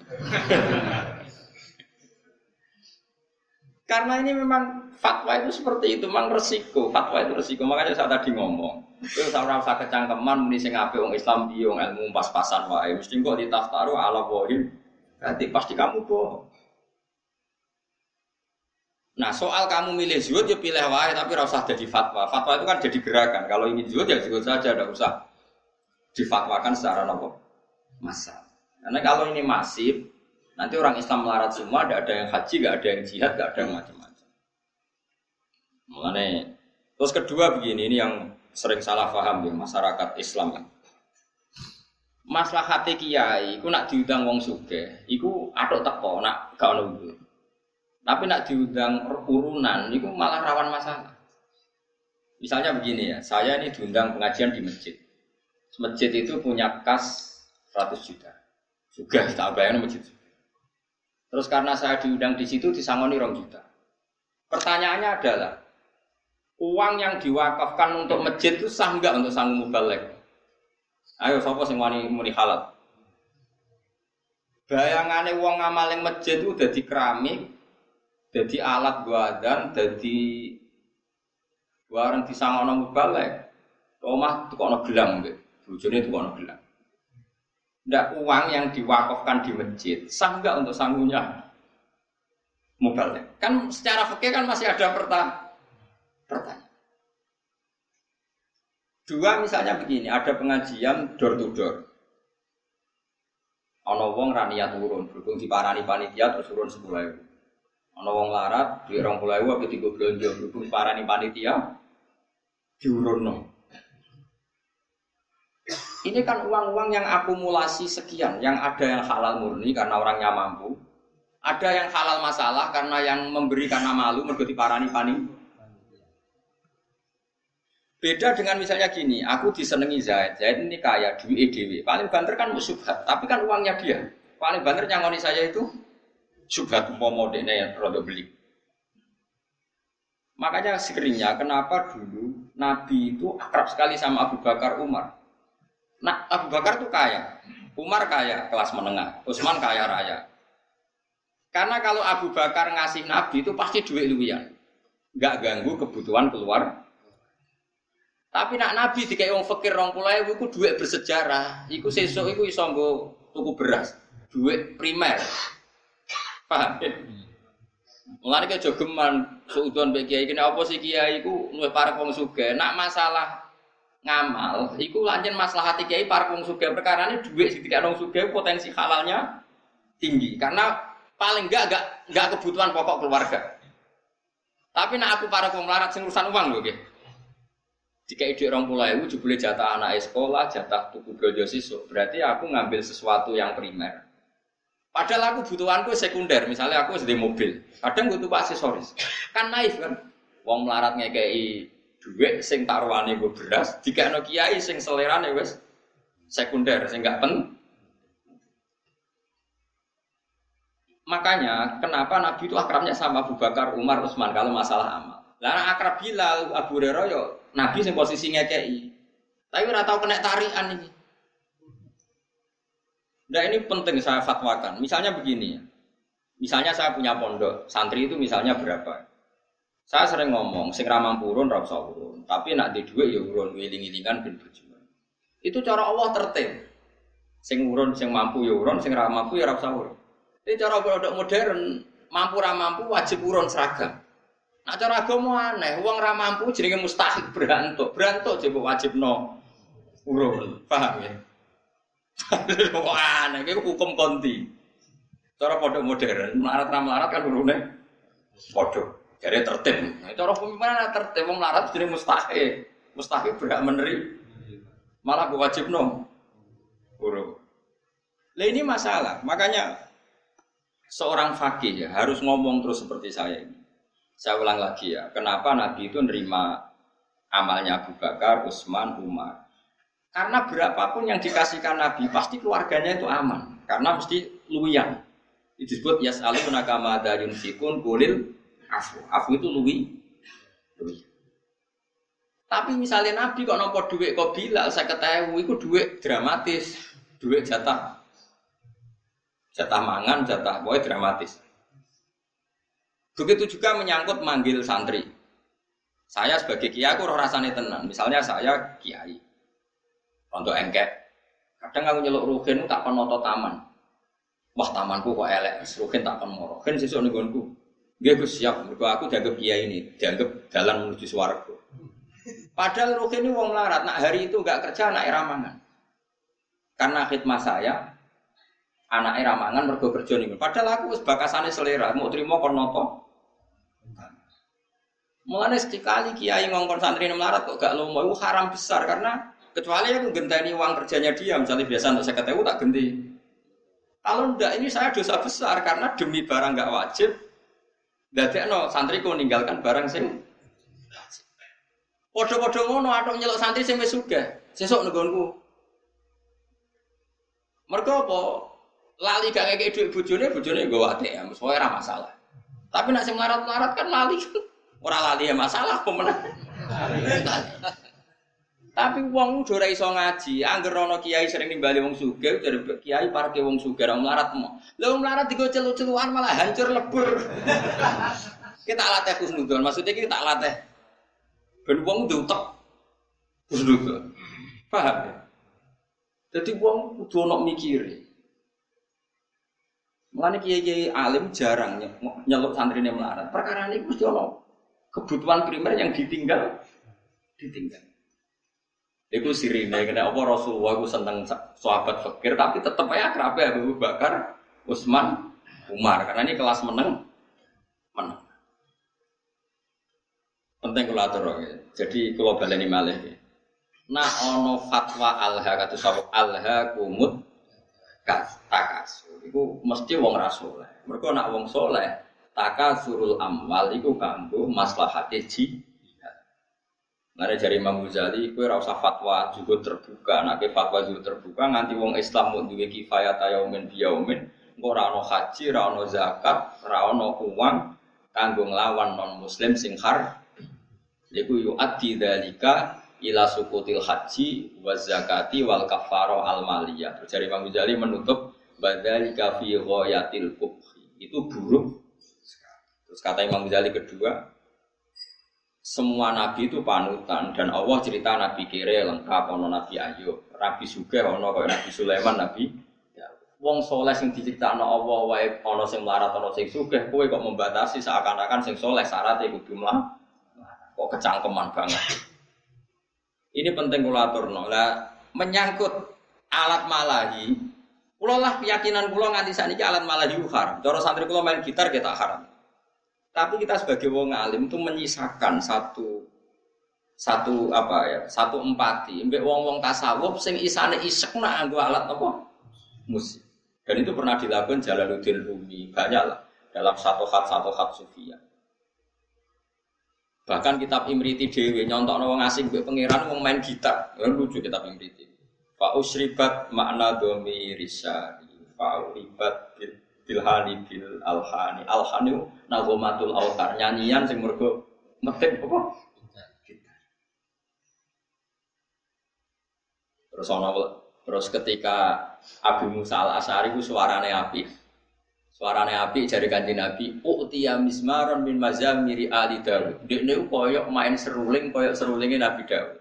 Karena ini memang fatwa itu seperti itu, memang resiko. Fatwa itu resiko. Makanya saya tadi ngomong, itu saya rasa kecangkeman muni sing ape wong Islam dia ilmu pas-pasan. Mesti kok ditaftaru ala bohim. Berarti pasti kamu bohong. Nah soal kamu milih zuhud ya pilih wae tapi rasa jadi fatwa. Fatwa itu kan jadi gerakan. Kalau ingin zuhud ya zuhud saja, tidak usah difatwakan secara nopo masa. Karena kalau ini masif, nanti orang Islam melarat semua, tidak ada yang haji, tidak ada yang jihad, tidak ada yang macam-macam. Mengenai terus kedua begini, ini yang sering salah paham ya masyarakat Islam. Masalah hati kiai, aku nak diundang wong suge, iku atok teko, nak gak ono tapi nak diundang urunan, itu malah rawan masalah. Misalnya begini ya, saya ini diundang pengajian di masjid. Masjid itu punya kas 100 juta. Juga tak bayangin masjid. Terus karena saya diundang di situ disangoni rong juta. Pertanyaannya adalah, uang yang diwakafkan untuk masjid itu sah nggak untuk sanggup mubalek? Ayo, siapa sing wani muni halal? Bayangannya uang ngamal yang masjid itu udah di keramik, jadi alat gua dan jadi barang disangono mubalek. Omah tukono gelang nggih. Bojone tukono gelang. Ndak uang yang diwakafkan di masjid sah enggak untuk sangunya mubalek? Kan secara fikih kan masih ada pertanyaan. Dua misalnya begini, ada pengajian door to door. Ono wong raniat turun, berhubung diparani panitia terus turun sepuluh Ana wong larat, duit 20.000 apa digo belanja berhubung parani panitia diurunno. Ini kan uang-uang yang akumulasi sekian, yang ada yang halal murni karena orangnya mampu, ada yang halal masalah karena yang memberi karena malu mergo diparani pani. Beda dengan misalnya gini, aku disenengi Zaid, Zaid ini kaya, duit EDW, paling banter kan musibah, tapi kan uangnya dia. Paling banter nyangoni saya itu subhat umpama dene yang rada beli. Makanya sekeringnya kenapa dulu Nabi itu akrab sekali sama Abu Bakar Umar. Nah, Abu Bakar itu kaya, Umar kaya kelas menengah, Utsman kaya raya. Karena kalau Abu Bakar ngasih Nabi itu pasti duit luwian, nggak ganggu kebutuhan keluar. Tapi nak Nabi dikai wong fakir rong pulau itu duit bersejarah, iku sesuk iku iso tuku beras, duit primer. Paham ya? Mulane ke jogeman suudon mbek kiai kene apa sih kiai iku luwih para wong sugih. Nak masalah ngamal iku lanjen masalah hati kiai para wong sugih perkarane dhuwit sing dikek wong sugih potensi halalnya tinggi karena paling enggak enggak enggak kebutuhan pokok keluarga. Tapi nak aku para melarat sing urusan uang lho nggih. Jika ide orang pulau itu boleh jatah anak sekolah, jatah tuku belanja siswa. Berarti aku ngambil sesuatu yang primer. Padahal aku butuhanku sekunder, misalnya aku sedih mobil, kadang butuh aksesoris. Kan naif kan? Wong melarat ngekei duit sing taruhane gue beras, jika no kiai sing selerane wes sekunder, sing gak pen. Makanya kenapa Nabi itu akrabnya sama Abu Bakar, Umar, Utsman kalau masalah amal. Lalu akrab Bilal, Abu Hurairah Nabi sing posisi ngekei. Tapi ora tau kena tarian ini. Nah ini penting saya fatwakan. Misalnya begini, misalnya saya punya pondok, santri itu misalnya berapa? Saya sering ngomong, sing ramang purun, rap urun. Tapi nak di dua ya urun, wiling-wilingan ben berjuang. Itu cara Allah tertib. Sing urun, sing mampu ya urun, sing ra mampu ya ra usah urun. Ini cara produk modern, mampu ra mampu wajib urun seragam. Nah cara agama aneh, uang ra mampu jenenge mustahil berantuk. Berantuk coba wajib no urun. Paham ya? Kok aneh, itu hukum konti. Cara produk modern, melarat ra melarat kan urune padha. Jadi tertib. Nah, cara pemimpinan tertib, wong melarat jenenge mustahil. Mustahil berhak menerima. Malah wajib no urun. Lah ini masalah. Makanya seorang fakih ya harus ngomong terus seperti saya ini. Saya ulang lagi ya, kenapa Nabi itu nerima amalnya Abu Bakar, Utsman, Umar? Karena berapapun yang dikasihkan Nabi, pasti keluarganya itu aman. Karena mesti luyan. Itu disebut yas'alu nakama dayun fikun kulil afu. Afu itu luwi. luwi. Tapi misalnya Nabi kok nopo duit kok bila saya ketahui itu duit dramatis, duit jatah, jatah mangan, jatah boy dramatis. Begitu juga menyangkut manggil santri. Saya sebagai kiai aku roh rasanya tenang. Misalnya saya kiai. Untuk engkek. Kadang aku nyeluk ruhin tak penoto taman. Wah tamanku kok elek. Ruhin tak penmoro. Kan sesuk nenggonku. Dia gue siap. Mereka aku dianggap kiai ini. Dianggap jalan menuju suaraku. Padahal ruhin ini wong larat. Nak hari itu nggak kerja anak ramangan. Karena khidmat saya, anak ramangan mergo kerja nih. Padahal aku bakasane selera, mau terima konoto Mulane sekali kiai ngongkon santri melarat kok gak lomo itu haram besar karena kecuali aku genteni uang kerjanya dia misalnya biasa untuk saya ketemu tak genti. Kalau ndak ini saya dosa besar karena demi barang nggak wajib. no santriku meninggalkan barang sing Podo-podo ngono atok nyelok santri sing wis sugih. Sesuk nggonku. Mergo apa? Lali gak ngekek dhuwit bojone, bojone nggo ATM, soalnya ora masalah. Tapi nak sing melarat-melarat kan lali. Ora lali ya masalah pemenang. Tapi wong udah ora iso ngaji, angger kiai sering nimbali wong sugih, dari kiai parke wong sugih ora melarat mo. Lah wong melarat digo celu-celuan malah hancur lebur. kita latih khusnudon, maksudnya kita latih ben wong diutek khusnudon. Paham ya? Jadi wong kudu ana mikire. Mulane kiai-kiai alim jarang nyeluk santrine melarat. Perkara ini mesti ana kebutuhan primer yang ditinggal ditinggal. Itu sirine kena apa Rasulullah itu seneng sahabat fakir tapi tetap aja akrab Abu Bakar Utsman Umar. Karena ini kelas meneng meneng. Penting kalau atur ya. jadi kalau baleni malih ya. nah ono fatwa alha kata sahabat alha kumut takas itu mesti wong rasul mereka nak wong soleh taka surul amwal iku kanggo maslahate ji Mana jari Imam Ghazali, kue rasa fatwa juga terbuka, nak fatwa juga terbuka, nganti wong Islam mau duwe kifayat yaumin biyaumin, kok rano haji, rano zakat, rano uang, kanggo nglawan non Muslim sing har, yaiku yu adi dalika ila sukutil haji wa zakati wal kafaro al maliyah. Terus jari Imam menutup badalika fi ghayatil kubhi. Itu buruk Terus kata Imam Ghazali kedua, semua nabi itu panutan dan Allah cerita nabi kire lengkap ono nabi Ayub, nabi Suge ono kaya nabi Sulaiman, nabi Wong soleh sing diceritakan Allah wae ono sing melarat ono sing sugih kowe kok membatasi seakan-akan sing soleh syaratnya kudu mlah kok kecangkeman banget. Ini penting kula aturno. Lah menyangkut alat malahi, kula lah keyakinan kula nganti sakniki alat malahi haram. Cara santri kula main gitar kita haram. Tapi kita sebagai wong alim itu menyisakan satu satu apa ya satu empati. Mbek wong wong tasawuf sing isane isek nak anggo alat apa? Musik. Dan itu pernah dilakukan Jalaluddin Rumi banyak lah dalam satu hat satu hat sufia bahkan kitab Imriti Dewi nyontok wong asing mbek pangeran wong main gitar. Ya, lucu kitab Imriti. Pak Usribat makna domi risari Pak Uribat bil bilhani bil alhani alhani nagomatul autar. Nyanyian sing mergo metik apa? Terus ana terus ketika Abu Musa al Asari ku suarane api. Suarane api jari kanji Nabi utia mismaron min mazamiri ali Dawud. Dekne koyok main seruling koyok serulingnya Nabi Dawud.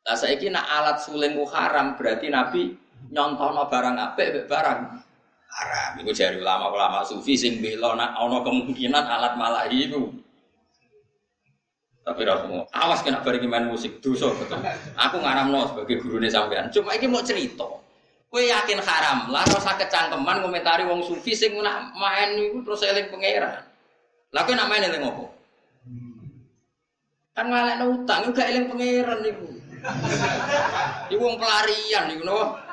Nah, saya nak alat suling haram berarti Nabi nyontono barang apik barang haram. Iku jari ulama-ulama sufi sing bela nak ana kemungkinan alat malahi iku. Tapi ra awas kena bareng main musik dosa betul. Aku ngaramno sebagai gurune sampean. Cuma iki mau cerita. Kowe yakin haram, lah rasa kecangkeman komentari wong sufi sing nak main iku terus eling pangeran. Lah kowe nak main eling opo? Kan ngalekno utang gak eling pangeran niku. Iku wong pelarian niku napa?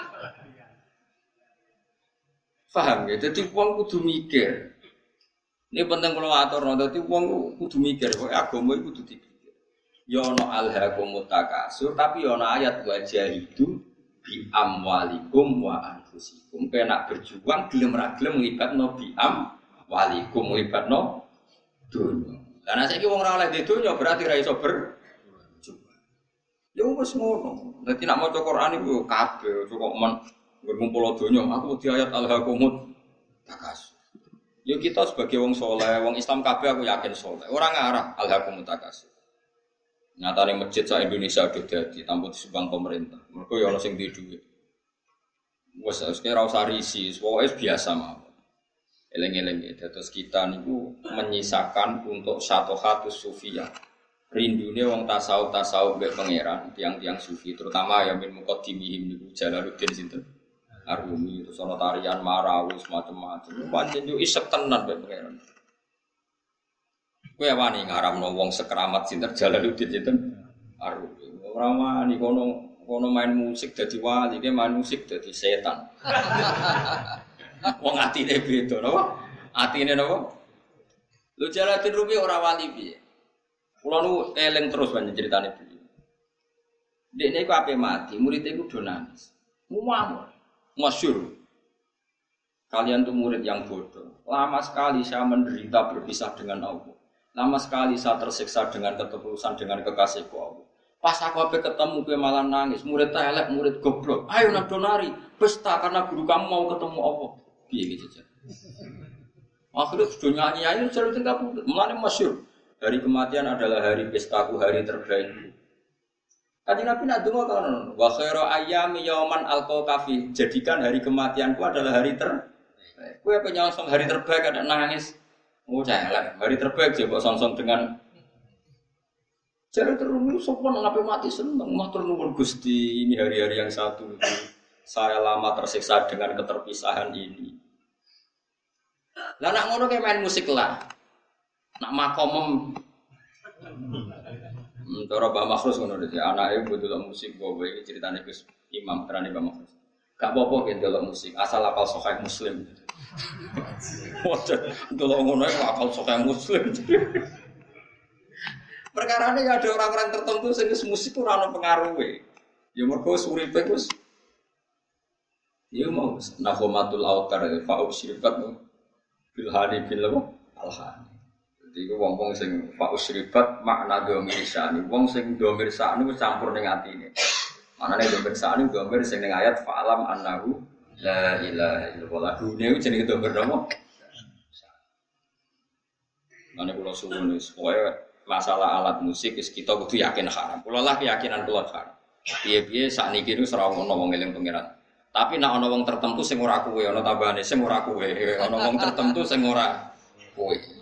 Paham ya? Jadi wong kudu mikir. Ini penting kalau atur, jadi wong kudu mikir, kok agama itu kudu dipikir. Ya ana alhaqumut takasur, tapi ya ana ayat wajah itu bi amwalikum wa anfusikum. Kena berjuang gelem ra gelem nglibatno bi amwalikum nglibatno dunya. Karena saya wong ora oleh di dunya berarti ra iso ber Ya wis ngono. Dadi nak maca Quran iku kabeh kok men ngumpul donya, aku di ayat al-hakumut takas. Yo kita sebagai wong soleh, wong Islam kabeh aku yakin soleh. Orang ngarah al-hakumut takas. nih masjid sa Indonesia udah jadi tanpa disumbang pemerintah. Mereka ya ono sing di duit. Wes kira usah risi, biasa mah. Eleng-eleng ya, terus kita niku menyisakan untuk satu hatu sufia. Rindunya wong tasawuf tasawuf be pangeran, tiang-tiang sufi, terutama yang min mukadimihim niku Jalaluddin sinten. Arumi itu sono tarian marawis macam-macam. Pancen yo isek tenan bae pangeran. Kowe wani ngaramno wong sekeramat sinten Jalaluddin sinten Arumi. Ora wani kono kono main musik dadi wali, ke main musik dadi setan. wong atine beda napa? Atine napa? Lu Jalaluddin Rumi ora wali piye? Kulo nu eling terus banyak ceritane beliau. Dekne iku ape mati, muridnya iku do nangis. Masyur. Kalian tuh murid yang bodoh. Lama sekali saya menderita berpisah dengan Allah. Lama sekali saya tersiksa dengan ketulusan dengan kekasihku Allah. Pas aku apa ketemu ke malah nangis, murid telek, murid goblok. Ayo nak donari, pesta karena guru kamu mau ketemu Allah. Biar gitu aja. Akhirnya sudah nyanyi selalu tinggal putih. Mulanya masyur. Hari kematian adalah hari pestaku, hari terbaik. Kaji Nabi nak dungo kan, wa khairu ayyami yauman alqa kafi. Jadikan hari kematianku adalah hari ter. Kue apa nyongsong hari terbaik ada nangis. Oh lah, hari terbaik coba songsong dengan Jadi terus sopan ngapain mati seneng, matur nuwun gusti ini hari-hari yang satu itu saya lama tersiksa dengan keterpisahan ini. Lah nak ngono kayak main musik lah, nak makomem cara Mbak Makhrus ngono dadi anake mbok musik bawa iki ceritane Gus Imam terane Mbak Makhrus. Gak apa-apa delok musik, asal apal sahih Muslim. Waduh, delok ngono apal sahih Muslim. Perkara ini ada orang-orang tertentu sing musik itu ora pengaruhe. Ya mergo uripe Gus Ya mau nahomatul autar fa'u syirkat bil hadi bil al Iku wong-wong sing fa usribat makna domir sani. Wong sing domir sani campur ning atine. Manane domir sani domir sing ning ayat fa'alam annahu la ilaha illallah. Dune iku jenenge domir nopo? Mane kula suwun pokoke masalah alat musik kita kudu yakin haram. Kula lah keyakinan kula haram. Piye-piye sakniki niku ora ono wong eling pangeran. Tapi nek ana wong tertentu sing ora kuwe, ana tambahane sing ora kuwe, ana wong tertentu sing ora kuwe.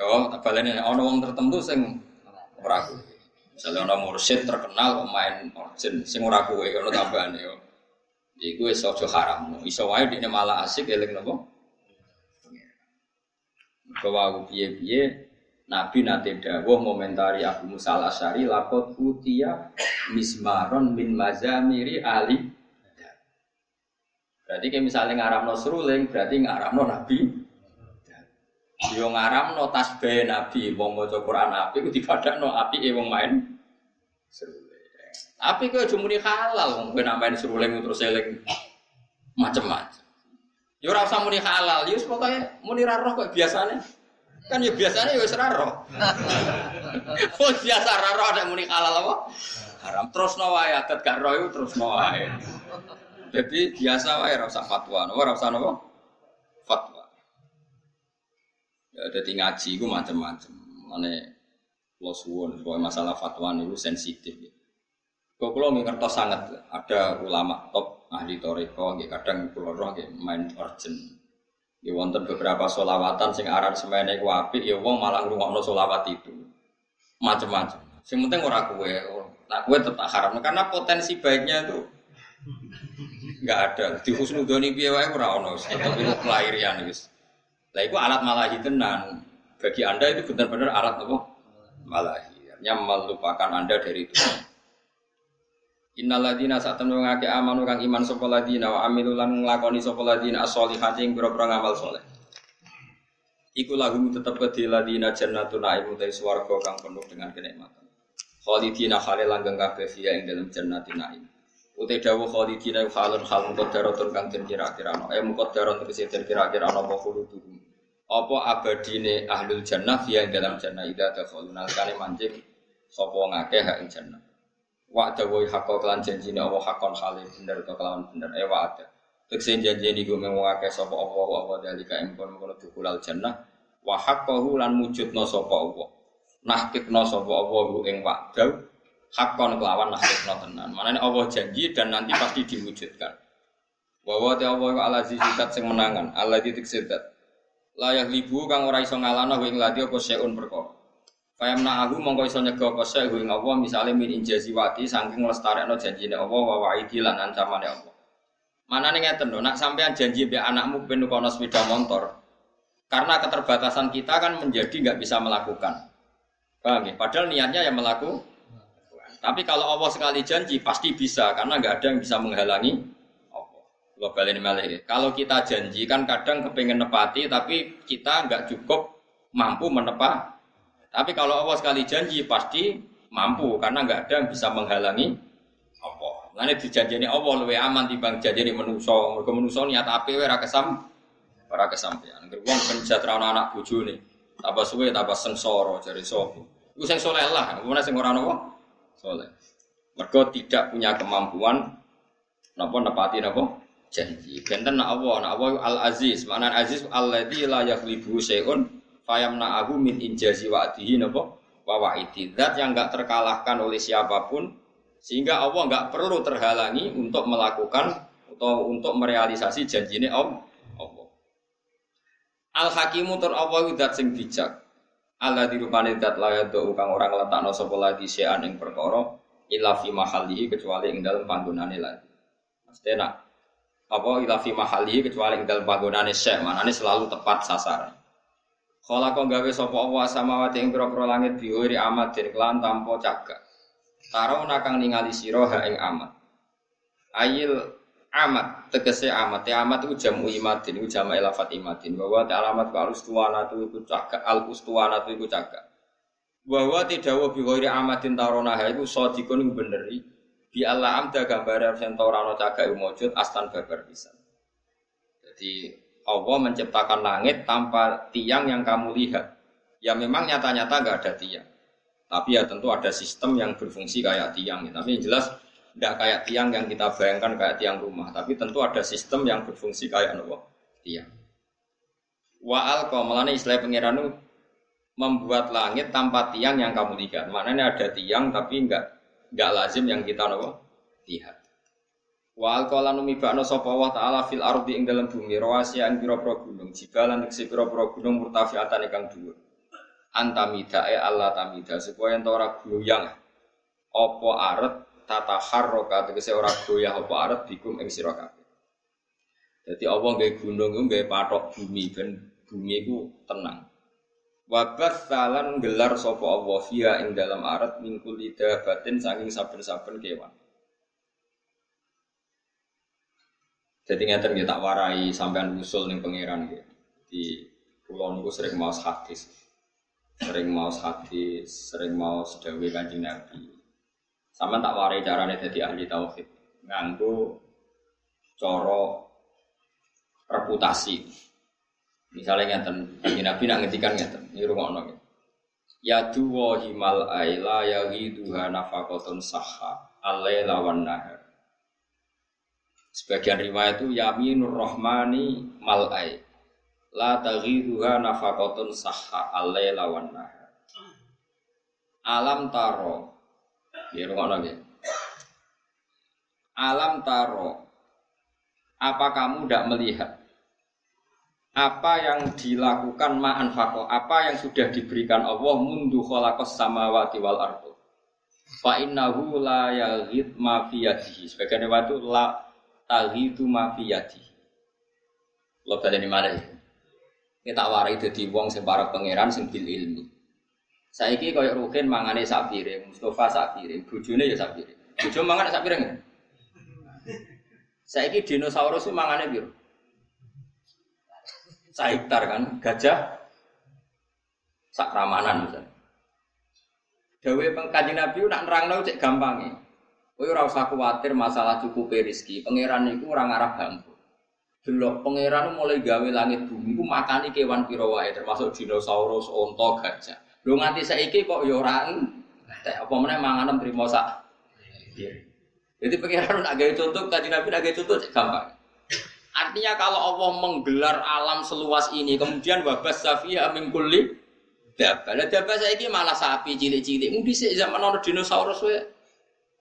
Yo, tak baleni ana wong tertentu sing ora kuwe. Misalnya ana mursyid terkenal pemain orjen sing ora kuwe ana tambahane yo. Iku wis aja haram. Iso wae dene malah asik eling napa? Bahwa piye-piye Nabi nate dawuh momentari Abu Musa al-Asy'ari lakot utia mismaron min mazamiri ali Berarti kayak misalnya ngaramno seruling, berarti ngaramno Nabi Yo ngaram no tasbih Nabi, wong maca Quran api ku no api e wong main seruling. Api ku aja muni halal wong kowe main seruling terus eling macem-macem. Yo ora usah muni halal, yo pokoke muni ra roh kok biasane. Kan ya biasanya ya wis ra roh. Oh biasa ra ada muni halal apa? Haram terus no wae adat gak terus no wae. Jadi biasa wae ora usah fatwa, ora usah napa? Fatwa. Jadi ngaji itu macam-macam. Mana lo suwon, masalah fatwa itu sensitif. Kok kalau ngertos sangat ada ulama top ahli toriko, nggih kadang kula roh nggih main urgent. Ya wonten beberapa solawatan sing aran semene ku apik ya wong malah ngrungokno solawat itu. Macem-macem. Sing penting ora kue, nah kue tetap haram karena potensi baiknya itu nggak ada. Di husnudoni piye wae ora ono, tetep itu kelahirian wis. Lah iku alat malahi tenan. Bagi Anda itu benar-benar alat apa? Malahi. Artinya melupakan Anda dari itu. Innaladina saat temen ngake amanu kang iman sapa ladina wa amilu lan nglakoni sapa ladina ing pira ngamal saleh. Iku lagu tetep kedhi ladina jannatun naim utai swarga kang penuh dengan kenikmatan. Khalidina khale langgeng kabeh fiya ing dalam jannatin naim. Utai dawuh khalidina khalun hal muqaddaratun kang den kira-kirano. Eh muqaddaratun tegese den kira-kirano apa khuluduhum. Apa abadine ahlul jannah fiya ing dalam jannah ida dakhaluna kane mancing sapa ngakeh hak jannah. Wa dawuh hakka kelan janjine Allah hakon hale bener to kelawan bener eh wa ada. Tekse janji niku mung akeh sapa Allah wa wa dalika ing kono dukulal jannah wa haqqahu lan mujudna sapa Allah. Nahkikna sapa Allah ing wa'dau hakon kelawan nahkikna tenan. Manane Allah janji dan nanti pasti diwujudkan. Wa wa Allah ala zikat sing menangan, Allah titik sedat. Layak libu kang ora iso ngalana ing ladi apa seun perkara. Fayamna aku mongko iso nyega apa sek ing Allah misale min injazi wati saking lestarekno janjine Allah wa wa'idi lan ancamane Allah. Manane ngeten lho, nak sampean janji mbek anakmu ben kono sepeda motor. Karena keterbatasan kita kan menjadi nggak bisa melakukan. Paham ya? Padahal niatnya yang melakukan. Tapi kalau Allah sekali janji pasti bisa karena nggak ada yang bisa menghalangi Allah. Kalau kita janji kan kadang kepengen nepati tapi kita nggak cukup mampu menepati tapi kalau Allah sekali janji pasti mampu karena nggak ada yang bisa menghalangi Allah. Lainnya dijanjini Allah lebih aman dibanding janjini manusia. Mereka manusia niat api ora kesam, ora kesampean. Wong penjatra anak bojo nih. Apa suwe apa sengsara dari sopo. Iku sing soleh lah, kemudian sing ora nopo soleh. Mereka tidak punya kemampuan napa nepati napa? Janji. Benten nak Allah, nak Allah Al Aziz. Makna Aziz alladzi la yaghlibu syai'un fayam na'ahu min injazi wa'dihi napa? Wa wa'idi. Zat yang enggak terkalahkan oleh siapa pun sehingga Allah enggak perlu terhalangi untuk melakukan atau untuk merealisasi janjine Allah. Al hakimu tur Allah zat sing bijak Allah dirupani zat layat do kang orang letakno sapa lagi sean ing perkara illa fi kecuali ing dalam panggonane lagi Mesti nak apa illa fi mahalihi kecuali ing dalam panggonane syek manane selalu tepat sasaran Kala kau gawe sapa Allah samawati ing pira-pira langit biwiri amat den kelan tanpa cagak. Taro nakang ningali sira ha ing amat. Ayil amat tegese amat ya amat itu jamu imadin itu jamu elafat imadin bahwa te alamat al ustuwana itu iku cagak al ustuwana itu iku cagak bahwa tidak wa bi ghairi amatin taronaha itu sadikun iku beneri bi Allah amda gambar yang cagak iku mujud astan babar pisan jadi Allah menciptakan langit tanpa tiang yang kamu lihat. Ya memang nyata-nyata nggak ada tiang. Tapi ya tentu ada sistem yang berfungsi kayak tiang. Tapi yang jelas tidak kayak tiang yang kita bayangkan kayak tiang rumah. Tapi tentu ada sistem yang berfungsi kayak apa? Tiang. Wa al melani istilah pengiran membuat langit tanpa tiang yang kamu lihat. Maknanya ada tiang tapi nggak nggak lazim yang kita apa? lihat. Wa alqala numibakno sapa wa taala fil ardi ing dalam bumi rawasi ing pira-pira gunung jibalan ing pira-pira gunung murtafiatan ingkang dhuwur. Antamida e Allah tamida supaya ento ora goyang apa aret tata harroka tegese ora goyah apa aret bikum ing sira kabeh. Dadi Allah nggawe gunung iku nggawe patok bumi ben bumi iku tenang. Wabas salan gelar sapa Allah via ing dalam aret mingkul lidah batin saking saben-saben kewan. Jadi ngeten tak warai sampean usul ning pangeran gitu. Di pulau niku sering mau hadis. Sering mau hadis, sering mau sedawi Kanjeng Nabi. Sama tak warai carane jadi ahli tauhid. Nganggo coro reputasi. Misalnya ngeten, Kanjeng Nabi nak ngetikan ngeten, ini rumah gitu. Ya duwa himal aila ya ghiduha nafakotun sahha alaila wan nahar Sebagian riwayat itu yaminur rahmani mal'ai. La taghiduha nafakotun sahha alaila wan nahar. Alam taro. Ya rumah lagi. Alam taro. apa kamu tidak melihat apa yang dilakukan ma'an fako, apa yang sudah diberikan Allah mundu khalaqas samawati wal ardu. Fa innahu la yaghid ma fi yadihi. Sebagian waktu la taghidu ma fi yadihi. Lo baleni mana ya? Kita warai dadi wong sing para pangeran sing bil ilmi. Saiki koyo Rukin mangane sak piring, Mustafa sak piring, bojone ya sak piring. Bojo mangan sak piring. Saiki dinosaurus mangane piro? Saiktar kan, gajah sak ramanan misalnya. Pengkaji Nabi nak nerangno cek gampange. Kowe ora usah kuwatir masalah cukup rezeki. Pangeran niku ora ngarah bangku. Delok pangeran mulai gawe langit bumi ku makani kewan pira wae termasuk dinosaurus, onta, gajah. Lho nganti saiki kok ya ora apa meneh manganem trimo sak. Jadi pangeran nak gawe contoh kaji Nabi nak gawe contoh gampang. Artinya kalau Allah menggelar alam seluas ini, kemudian wabas safiya min kulli dabah. Lah dabah saiki malah sapi cilik-cilik. Mung dhisik zaman ono dinosaurus wae.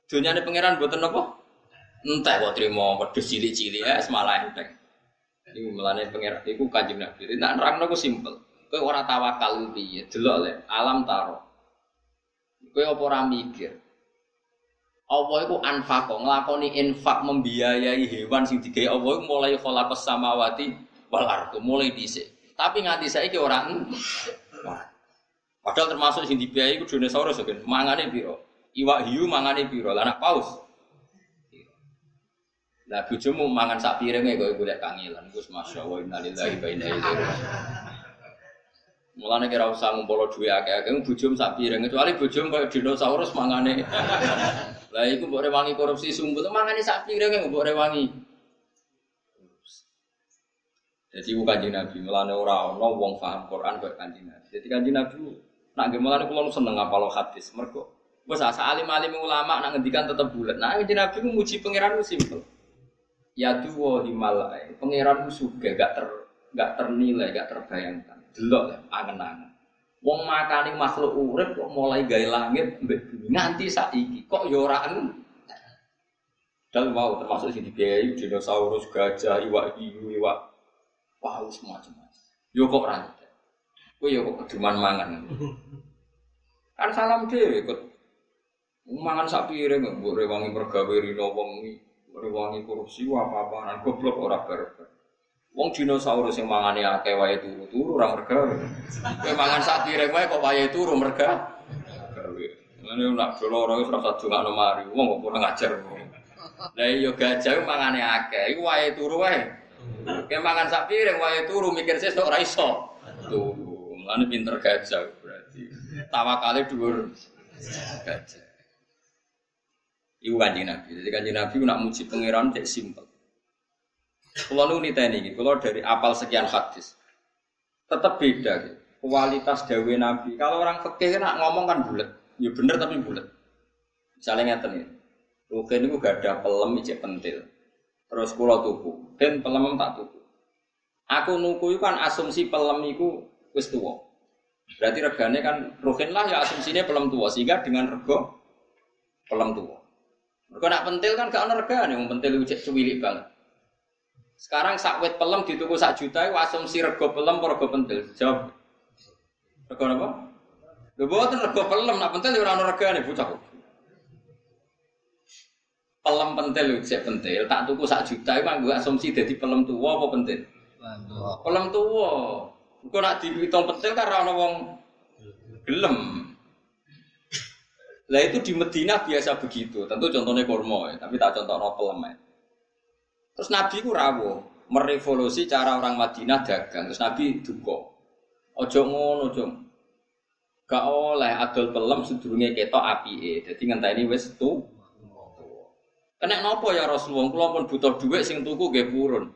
Dunyane pangeran mboten apa? Entah kok trimo wedhus cilik-cilik ya semalah enteng. Iku melane pangeran iku Kanjeng Nabi. Nek nerangno ku simpel. Kowe ora tawakal piye? Delok le alam taro. Kowe apa ora mikir? Allah itu anfako ngelakoni infak membiayai hewan sing digawe Allah itu mulai khalaqas samawati wal ardu mulai dhisik. Tapi nganti saiki orang Padahal termasuk sing dibiayai ku dinosaurus kan mangane piro? Iwak hiu mangane piro? Lah anak paus. Lah bojomu mangan sak piringe kok golek kangelan. Gus masyaallah innalillahi wa inna ilaihi. Mulane kira usah ngumpul duwe akeh-akeh bojom sak piring kecuali bojom koyo dinosaurus mangane. Lah iku mbok rewangi korupsi sumput mangane sak piring mbok rewangi. Jadi ku kanjeng Nabi, mulane ora ana wong paham Quran kok kanjeng Nabi. Jadi kanjeng Nabi nak nggih mulane kula seneng ngapal hadis mergo wis asa alim-alim ulama nak ngendikan tetep bulat. Nah kanjeng Nabi ku muji pangeran ku simpel. Ya tuwa himalai, pangeran ku gak ter gak ternilai, gak terbayangkan delok ya, angen-angen. Wong makani makhluk urip kok mulai gawe langit mbek bumi nganti saiki kok ya ora Dan mau termasuk sing dibiayai dinosaurus, gajah, iwak hiu, iwak paus macam-macam. Yo kok ora Kowe yo kok keduman mangan. Kan salam dhewe kok mangan sak piring mbok rewangi pergawe rino wong rewangi korupsi apa-apa goblok ora barbar. Wong dinosaurus yang mangane akeh wae turu-turu ora merga. Kowe mangan sak piring wae kok wae turu. Gawe. Ngene nak doloro wis ora usah dongakno mari. Wong kok kurang ajar. Lah iya gajah mangane akeh, iku wae turu wae. Kowe mangan sak piring wae turu mikir sesuk ora iso. Turu. Mulane pinter gajah berarti. Tawakale dhuwur gajah. Iku kanjeng. Jadi kanjeng Nabi nak muji pangeran cek simpel. Kalau nu niteni ini, kalau dari apal sekian hadis, tetap beda gitu. Kualitas dawe Nabi. Kalau orang fikih nak ngomong kan bulat, ya bener tapi bulat. Misalnya ngeten ini, Rugen itu gak ada pelem ijek pentil. Terus kulo tuku, dan pelem tak tuku. Aku nuku itu kan asumsi pelem itu wis. Berarti regane kan Rugen lah ya asumsinya pelem tua, sehingga dengan rego pelem tua. Mereka nak pentil kan gak ada regane, yang pentil itu cuwilik banget. Sekarang sak wit pelem dituku sak juta itu asumsi rego pelem apa rego pentil? Jawab. Rego apa? Lho boten rego pelem, nak pentil ya ora ono regane bocah. Pelem pentil lho sik pentil, tak tuku sak juta itu gue asumsi dadi pelem tuwa apa pentil? Pelem tuwa. Engko nak dihitung pentil kan ora ono wong gelem. Lah itu di Medina biasa begitu. Tentu contohnya kurma ya, tapi tak contoh no pelem ya. Terus Nabi ku rawuh, merevolusi cara orang Madinah dagang. Terus Nabi duka. Ojo ngono, ojo. Gak oleh adol pelem sedurunge ketok apike. Dadi ngenteni wis tu. Kena nopo ya Rasulullah? Kula pun butuh duit sing tuku nggih purun.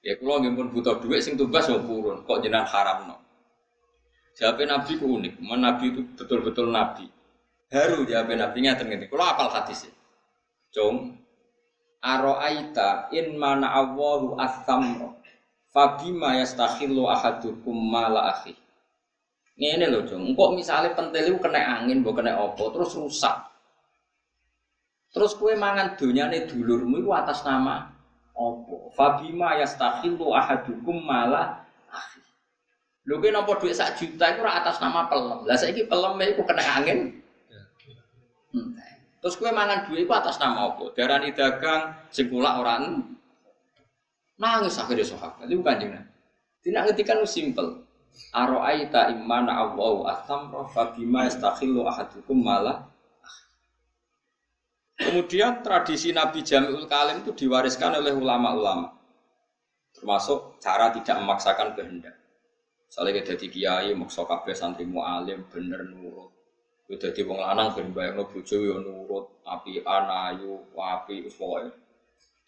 Ya kula nggih pun butuh duit sing tumbas yo purun. Kok jenengan haramno? Jawabnya Nabi ku unik. Nabi itu betul-betul Nabi. Haru jawabnya Nabi ngaten ngene. Kula apal hadis. Cung, Aro'aita in mana Allahu as-samra Fabima yastakhillu ahadukum mala akhi Ini loh jong, kok misalnya pentil itu kena angin, bukan kena opo, terus rusak Terus kue mangan dunia nih dulurmu itu atas nama Opo? Fabima yastakhilu ahadukum malah akhi. Lho ki napa dhuwit sak juta iku ora atas nama pelem. Lah saiki pelem iku kena angin. Terus kue mangan duit itu atas nama apa? Darani dagang sing kula ora nangis akhirnya sahabat. Itu kanjeng Nabi. Tidak ngetikan simpel. Aro'aita imana Allahu asamra fabima yastakhillu ahadukum malah Kemudian tradisi Nabi Jami'ul Kalim itu diwariskan oleh ulama-ulama. Termasuk cara tidak memaksakan kehendak. Misalnya kita jadi kiai, maksa kabeh santri mu'alim, bener nurut. Jadi wong lanang, ben bayangno bojo yo nurut, api anayu, api uswoy.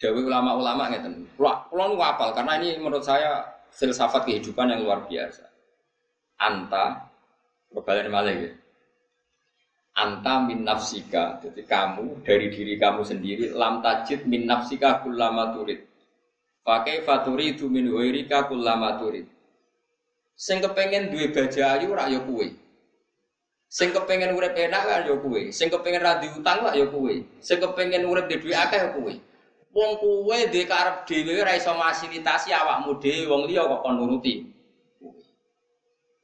Dewi ulama-ulama ngeten. Kulo nu apal karena ini menurut saya filsafat kehidupan yang luar biasa. Anta, berbalik malah ya anta min nafsika jadi kamu dari diri kamu sendiri lam tajid min nafsika kullama turid pakai faturi itu min wairika kullama turid sing kepengen duwe baja ayu rak kuwe sing kepengen urip enak kan yo kuwe sing kepengen ra utang lah yo kuwe sing kepengen urip di duwe akeh kuwe wong kuwe dhe karep dhewe ra iso fasilitasi awakmu dhewe wong liya kok kon nuruti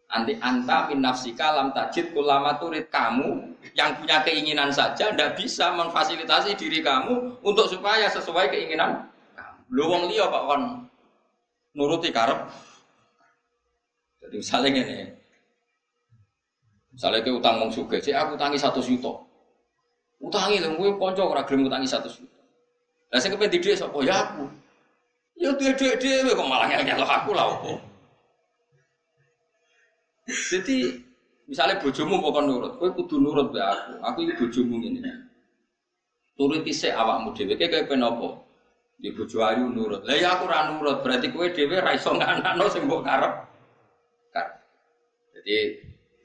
Anti anta min nafsika lam tajid kulama turid kamu yang punya keinginan saja tidak bisa memfasilitasi diri kamu untuk supaya sesuai keinginan kamu. Lu wong liya kok kon nuruti karep. Jadi misalnya ini, misalnya ke utang wong suge, sih aku utangi satu juta. Utangi lho, gue konco ora gelem utangi satu juta. Lah sing kepen didik sapa ya aku. Ya duwe dhuwit dhewe kok malah ngel aku lah opo. Jadi misalnya bojomu pokok nurut, kowe kudu nurut be aku. Aku iki bojomu ngene. Turuti sik awakmu dhewe kayak kowe apa? Di bojo ayu nurut. Lah ya aku ora nurut, berarti kowe dhewe ra iso nganakno sing karep. Karep. Jadi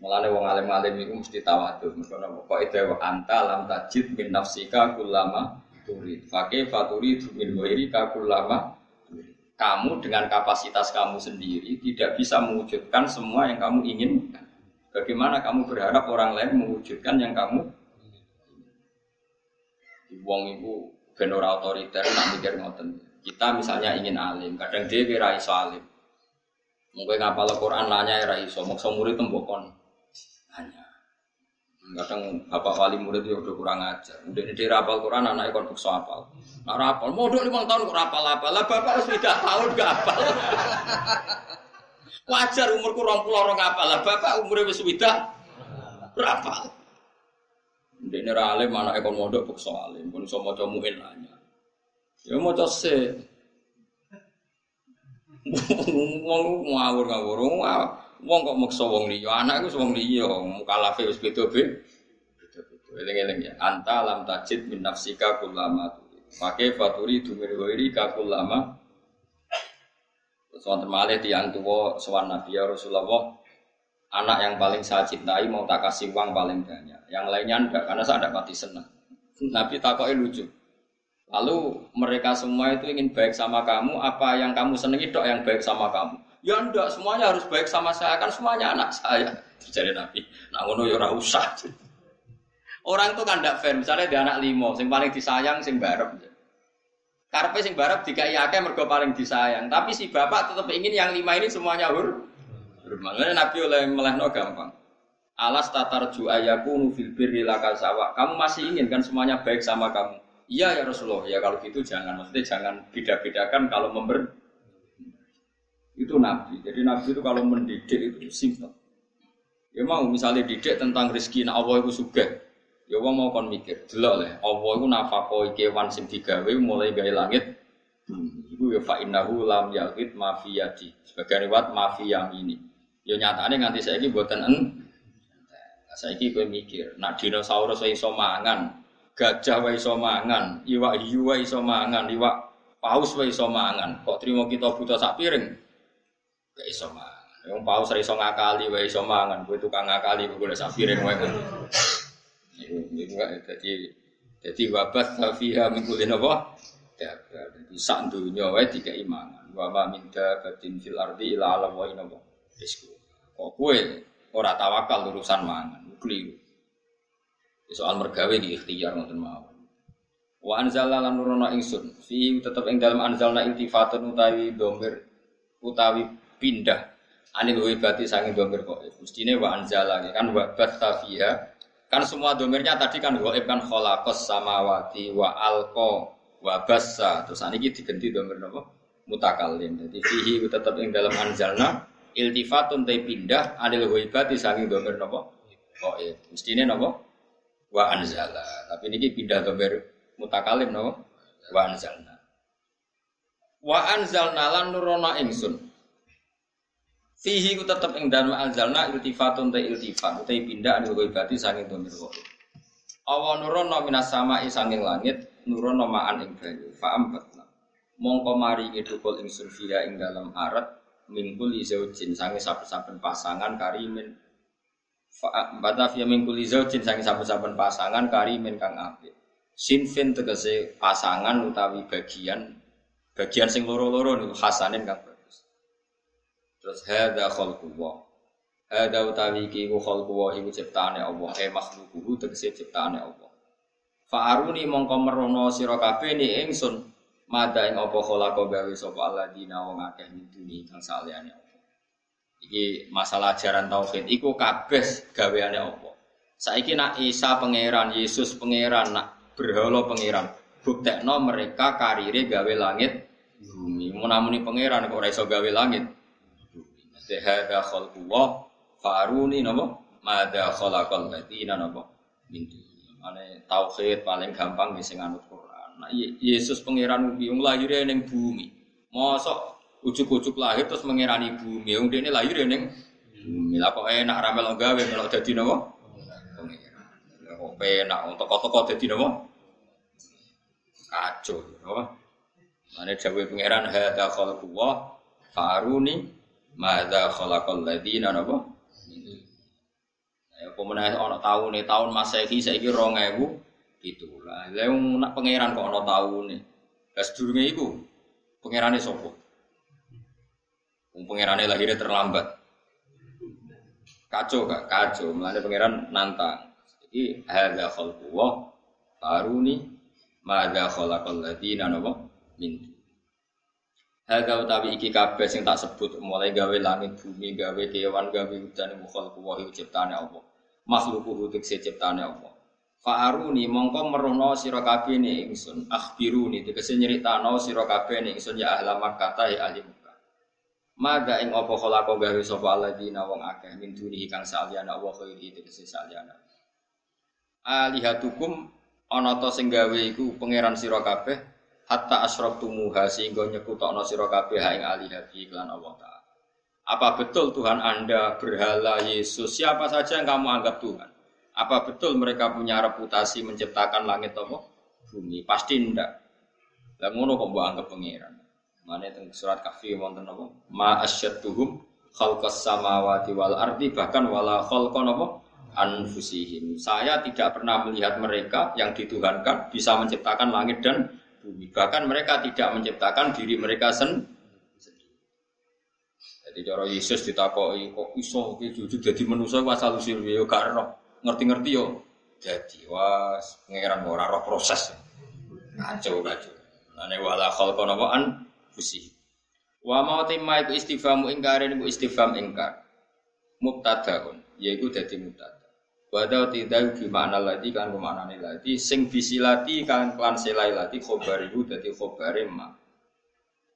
mulane wong alim-alim iku mesti tawadhu. Mergo napa kok itu anta lam tajid min nafsika kullama turid. Fake faturi min ghairika kullama kamu dengan kapasitas kamu sendiri tidak bisa mewujudkan semua yang kamu inginkan. Bagaimana kamu berharap orang lain mewujudkan yang kamu Wong ibu benora otoriter nak mikir ngoten. Kita misalnya ingin alim, kadang dia kira iso alim. Mungkin ngapal Al-Quran nanya ya iso, maksa murid tembokon hanya. Kadang bapak wali murid itu udah kurang ajar. Udah di rapal Quran anak ikon bukso apal. Nah rapal, modal lima tahun kok rapal apa? Lah bapak harus tidak tahun gak apal. Wajar umurku rong puluh orang apal. Lah bapak umurnya wis widak berapa? Ini alim mana ekon modal bukso alim. Pun so mau muin nanya. Ya mau se. Wong ngawur ngawur, wong kok maksa wong liya, anak iku wong liya, mukalafe wis beda-beda. Eling-eling ya. Anta lam tajid min nafsika kullama Pakai faturi dumir goiri kakulama. Terus wonten malih tiyang tuwa sowan Nabi ya Rasulullah, anak yang paling saya cintai mau tak kasih uang paling banyak. Yang lainnya enggak karena saya tidak pati senang. Nabi takoi lucu. Lalu mereka semua itu ingin baik sama kamu, apa yang kamu senangi dok yang baik sama kamu? Ya enggak, semuanya harus baik sama saya kan semuanya anak saya. Jadi Nabi, nak ngono ya ora usah. Orang itu kan tidak fair. Misalnya dia anak limo, sing paling disayang, sing barep. Karpe sing barep dikai akeh mergo paling disayang. Tapi si bapak tetap ingin yang lima ini semuanya hur. Makanya Nabi oleh melehno gampang. Alas tatar ayaku fil birri sawa. Kamu masih ingin kan semuanya baik sama kamu? Iya ya Rasulullah. Ya kalau gitu jangan maksudnya jangan beda-bedakan kalau member itu Nabi. Jadi Nabi itu kalau mendidik itu simpel. Ya mau misalnya didik tentang rezeki, nah Allah itu suka. Ya wong mau kon mikir, delok le, Allah iku nafako kewan sing digawe mulai gawe langit. Hmm, ya fa innahu lam yaqit mafiyati. Sebagai riwayat mafiyam ini. Ya nyatane nganti saiki mboten en. Saiki kowe mikir, nak dinosaurus iso mangan, gajah wae iso mangan, iwak hiu wae iso mangan, iwak paus wae iso mangan. Kok trimo kita buta sak piring? Gak iso mangan. Yang paus ra iso ngakali wae iso mangan, kowe tukang ngakali kowe golek sak piring wae. Jadi jadi wabat fiha min kulli napa? Jadi sak dunya wae tiga imangan. Wa ma min dabatin fil ardi ila wa inna. Kok kowe ora tawakal urusan mangan, keliru. Soal mergawe iki ikhtiar ngoten mawon. Wa anzalna lan nurono ingsun fi tetep ing dalam anzalna iltifatun utawi domir utawi pindah anil wibati sangi domir kok. Mestine wa anzala kan wa batta fiha. Kan semua domirnya tadi kan goib kan khalaqas samawati wa alqa wa bassa. Terus aniki diganti domir napa mutakallim. Jadi fihi tetep ing dalam anzalna iltifatun tay pindah anil wibati sangi domir napa goib. Mestine napa wa anzala. Tapi niki pindah domir mutakalim no wa anzalna. Wa anzalna lan nurona ingsun fihi ku tetep ing dalem anzalna iltifatun ta iltifat. Utai pindah anu berarti sanging domir kok awa nurono minas sama sanging langit nurono ma'an ing banyu. Fa ambatna mongko mari ngedukul ingsun fiha ing dalam arat mingkul izaujin sange saben-saben pasangan karimin. Fa bata fiha mingkul izaujin sange saben-saben pasangan karimin kang apik. Sinfin tegese pasangan utawi bagian bagian sing loro-loro niku hasanin kang. Terus hadza khalqullah. Hadza utawi iki ku khalqullah iku ciptaane Allah, eh makhluquhu tegese ciptaane Allah. Fa'aruni mongko merono sira kabeh ni ingsun mada ing apa khalaqa gawe sapa alladzina wong akeh miduni kang saliyane Allah. Iki masalah ajaran tauhid iku kabeh gaweane Allah. Saiki nak Isa pangeran, Yesus pangeran, nak berhala pangeran. Buktekno mereka karire gawe langit bumi. Munamuni pangeran kok ora gawe langit. Mesti hadza khalqullah faruni napa? Madza khalaqal ladina napa? Min Mane tauhid paling gampang wis sing anut Quran. Nah, Yesus pangeran wong lahir ning bumi. Mosok ujuk-ujuk lahir terus mengirani bumi. Wong dene lahir ning bumi. Lah kok enak ra melok gawe melok dadi napa? Pangeran. Kok penak untuk toko-toko dadi napa? kacau apa mana jawab pangeran hadza khalqullah faruni madza khalaqal ladina napa? Ya pemenang ana taune? Tahun Masehi saiki 2000 itulah lha nak pangeran kok ana taune? Lah sedurunge iku pangerane sapa? Wong pangerane lahirnya terlambat. Kacau gak? Kacau. Melane pangeran nantang. Iki hadza khalqullah faruni Mada khalaqal ladina napa? Min Hadza utawi iki kabeh sing tak sebut mulai gawe langit bumi gawe kewan gawe udan mukhal kuwahi ciptane Allah. Makhluku tekse ciptane Allah. Fa'aruni mongko merono sira kabeh ne ingsun. Akhbiruni tegese nyritano sira kabeh ne ingsun ya ahla Makkah ta ya ahli Makkah. Mada ing apa khalaqa gawe sapa alladzina wong akeh min dunihi kang saliyane Allah khairi tegese saliyane. Alihatukum ana ta sing gawe iku pangeran sira kabeh hatta asyraqtumuha sehingga nyekutokno sira kabeh ing alihabi iklan Allah taala. Apa betul Tuhan Anda berhala Yesus siapa saja yang kamu anggap Tuhan? Apa betul mereka punya reputasi menciptakan langit apa? Bumi? Pasti ndak. Lah ngono kok mbok anggap pangeran. Mane teng surat Kahfi wonten apa? Ma asyadduhum khalqas samawati wal ardi bahkan wala khalqan apa? anfusihim. Saya tidak pernah melihat mereka yang dituhankan bisa menciptakan langit dan bumi. Bahkan mereka tidak menciptakan diri mereka sendiri. Jadi cara Yesus ditakoi kok iso ki jujur jadi manusia asal usul yo gak ngerti-ngerti yo. Jadi was pangeran ora roh proses. Kacau kacau. Nane wala khalqa an fusi. Wa mau timma iku istifamu ingkar iku istifham ingkar. Mubtadaun yaiku dadi mubtada. Wada tidak gimana lagi kan ke mana nih lagi sing bisilati kan klan selai lagi khobarihu dadi khobare ma.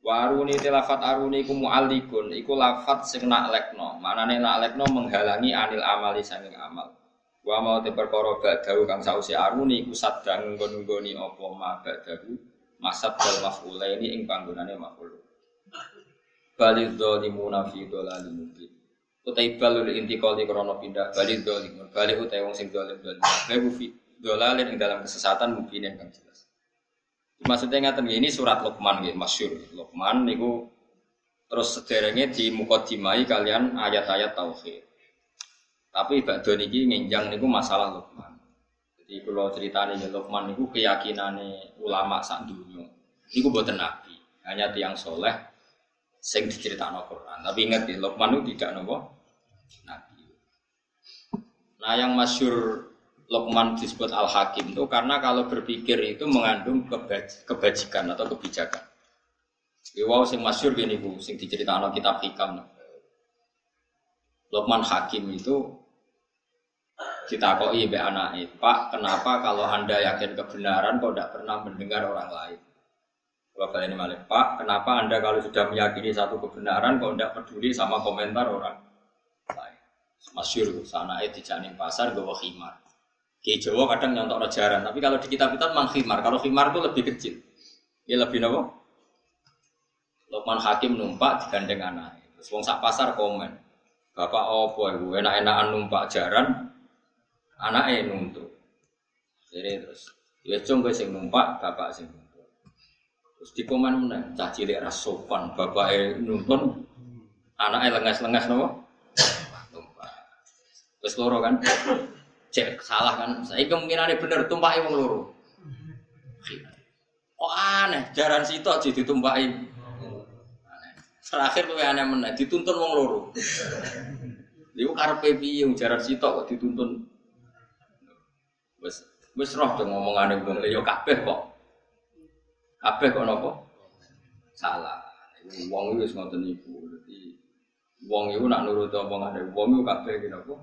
Waruni tilafat aruni ku mu'alikun iku lafat sing nak lekno. Manane nak lekno menghalangi anil amali sanging amal. Wa mau te perkara badahu kang sausi aruni iku sadang nggon-nggoni apa ma badahu masad dal maf'ulaini ing panggonane maf'ul. Balidh zalimuna fi dhalalin mubin utai balul intikal di krono pindah balik dolim balik utai wong sing dolim dolim. Babu fi dolalin ing dalam kesesatan mungkin yang kan jelas. Maksudnya ngatain ini surat Luqman gitu masyur Luqman niku terus sederenge di mukadimai kalian ayat-ayat tauhid. Tapi bakdo niki ngenjang niku masalah Luqman. Jadi kalau ceritanya ya Luqman niku keyakinane ulama sak dunia niku buatan nabi hanya tiang soleh sing diceritakan Quran. Tapi ingat ya Luqman itu tidak nopo Nabi. Nah yang masyur Lokman disebut Al Hakim itu karena kalau berpikir itu mengandung kebaj kebajikan atau kebijakan. Wow sing masyur gini bu, sing diceritakan kitab hikam. Lokman Hakim itu kita kok be anak Pak, kenapa kalau anda yakin kebenaran kok tidak pernah mendengar orang lain? Kalian ini malah Pak, kenapa anda kalau sudah meyakini satu kebenaran kok tidak peduli sama komentar orang? Masyur sana itu dijanin pasar gue khimar. Ki Jawa kadang nyontok rajaran, tapi kalau di kitab-kitab mang khimar. Kalau khimar itu lebih kecil. Ya lebih nopo. Lokman Hakim numpak digandeng anak. Terus wong sak pasar komen. Bapak opo ibu enak-enakan numpak jaran, anaknya nuntut. Jadi terus, ya cung gue sing numpak, bapak sing nuntut. Terus di komen mana, cah cilik rasopan, bapak nuntun, anaknya lengas-lengas nopo. Terus loro kan, cek salah kan. Saya kemungkinan bener tumpah wong loro. Oh aneh, jaran sitok jadi tumpahin. Terakhir tuh aneh mana, dituntun wong loro. Dia karpe piye jaran sitok kok dituntun. Wes wes roh tuh ngomongane wong yo kabeh kok. Kabeh kok nopo? Salah. Wong itu wis ngoten iku. Dadi wong iku nak nurut omongane wong iku kabeh ki napa?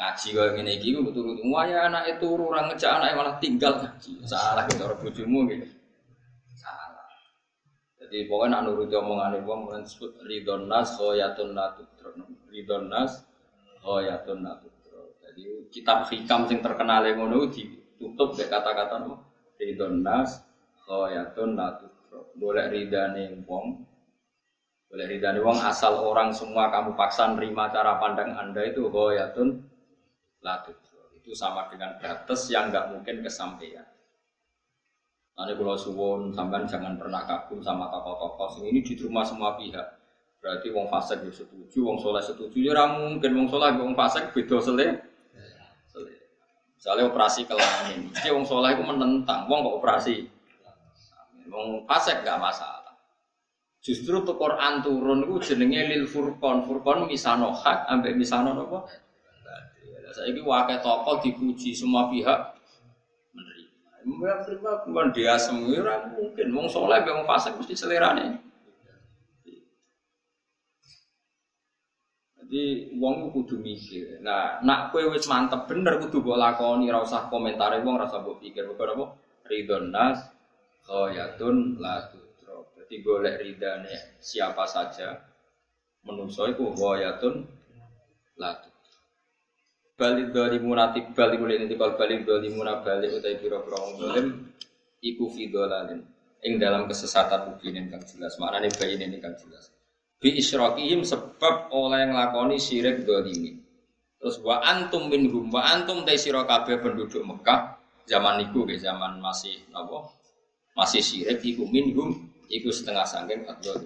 Ngaji ngene iki ku betul betul waya anak itu orang ngejak anak malah tinggal ngaji. Salah kita orang bojomu gitu salah. Jadi pokoknya nak nuruti omongan wong disebut ridon nas khoyatun natutro ridon nas khoyatun natutro jadi kitab hikam yang terkenal yang ngono ditutup dek kata-kata no ridon nas khoyatun natutro boleh ridane wong. Boleh ridane wong asal orang semua kamu paksa nerima cara pandang anda itu khoyatun latut itu sama dengan batas yang nggak mungkin kesampaian. Nanti kalau suwon sampean jangan pernah kagum sama tokoh-tokoh ini di rumah semua pihak. Berarti wong fasik ya setuju, wong soleh setuju ya mungkin wong soleh wong fasik beda sele. Misalnya operasi kelamin, mesti wong soleh itu menentang, wong kok operasi. Wong fasik gak masalah. Justru tuh Quran turun itu jenenge lil furqan, furqan misano hak ambek misano apa? Saya ini wakil tokoh dipuji semua pihak menerima. Menerima bukan dia semua mungkin. Wong soleh, wong fasik mesti selera nih. Jadi wong kudu mikir. Nah, nak kue wis mantep bener kudu mbok lakoni, ora usah komentare wong, ora mbok pikir. Bukan apa? Ridon nas khoyatun la tudro. Jadi golek ridane siapa saja menungso iku khoyatun la balik dari munatib balik mulai nanti dari munat balik utai biro biro dolim iku fidolalin ing dalam kesesatan mungkinin kang jelas mana nih bayi ini kang jelas. Bi isrokihim sebab oleh yang lakoni syirik dolimi terus wa antum minhum wa antum tei sirokabe penduduk Mekah zaman niku ke zaman masih nabo masih syirik iku minhum iku setengah sangking atau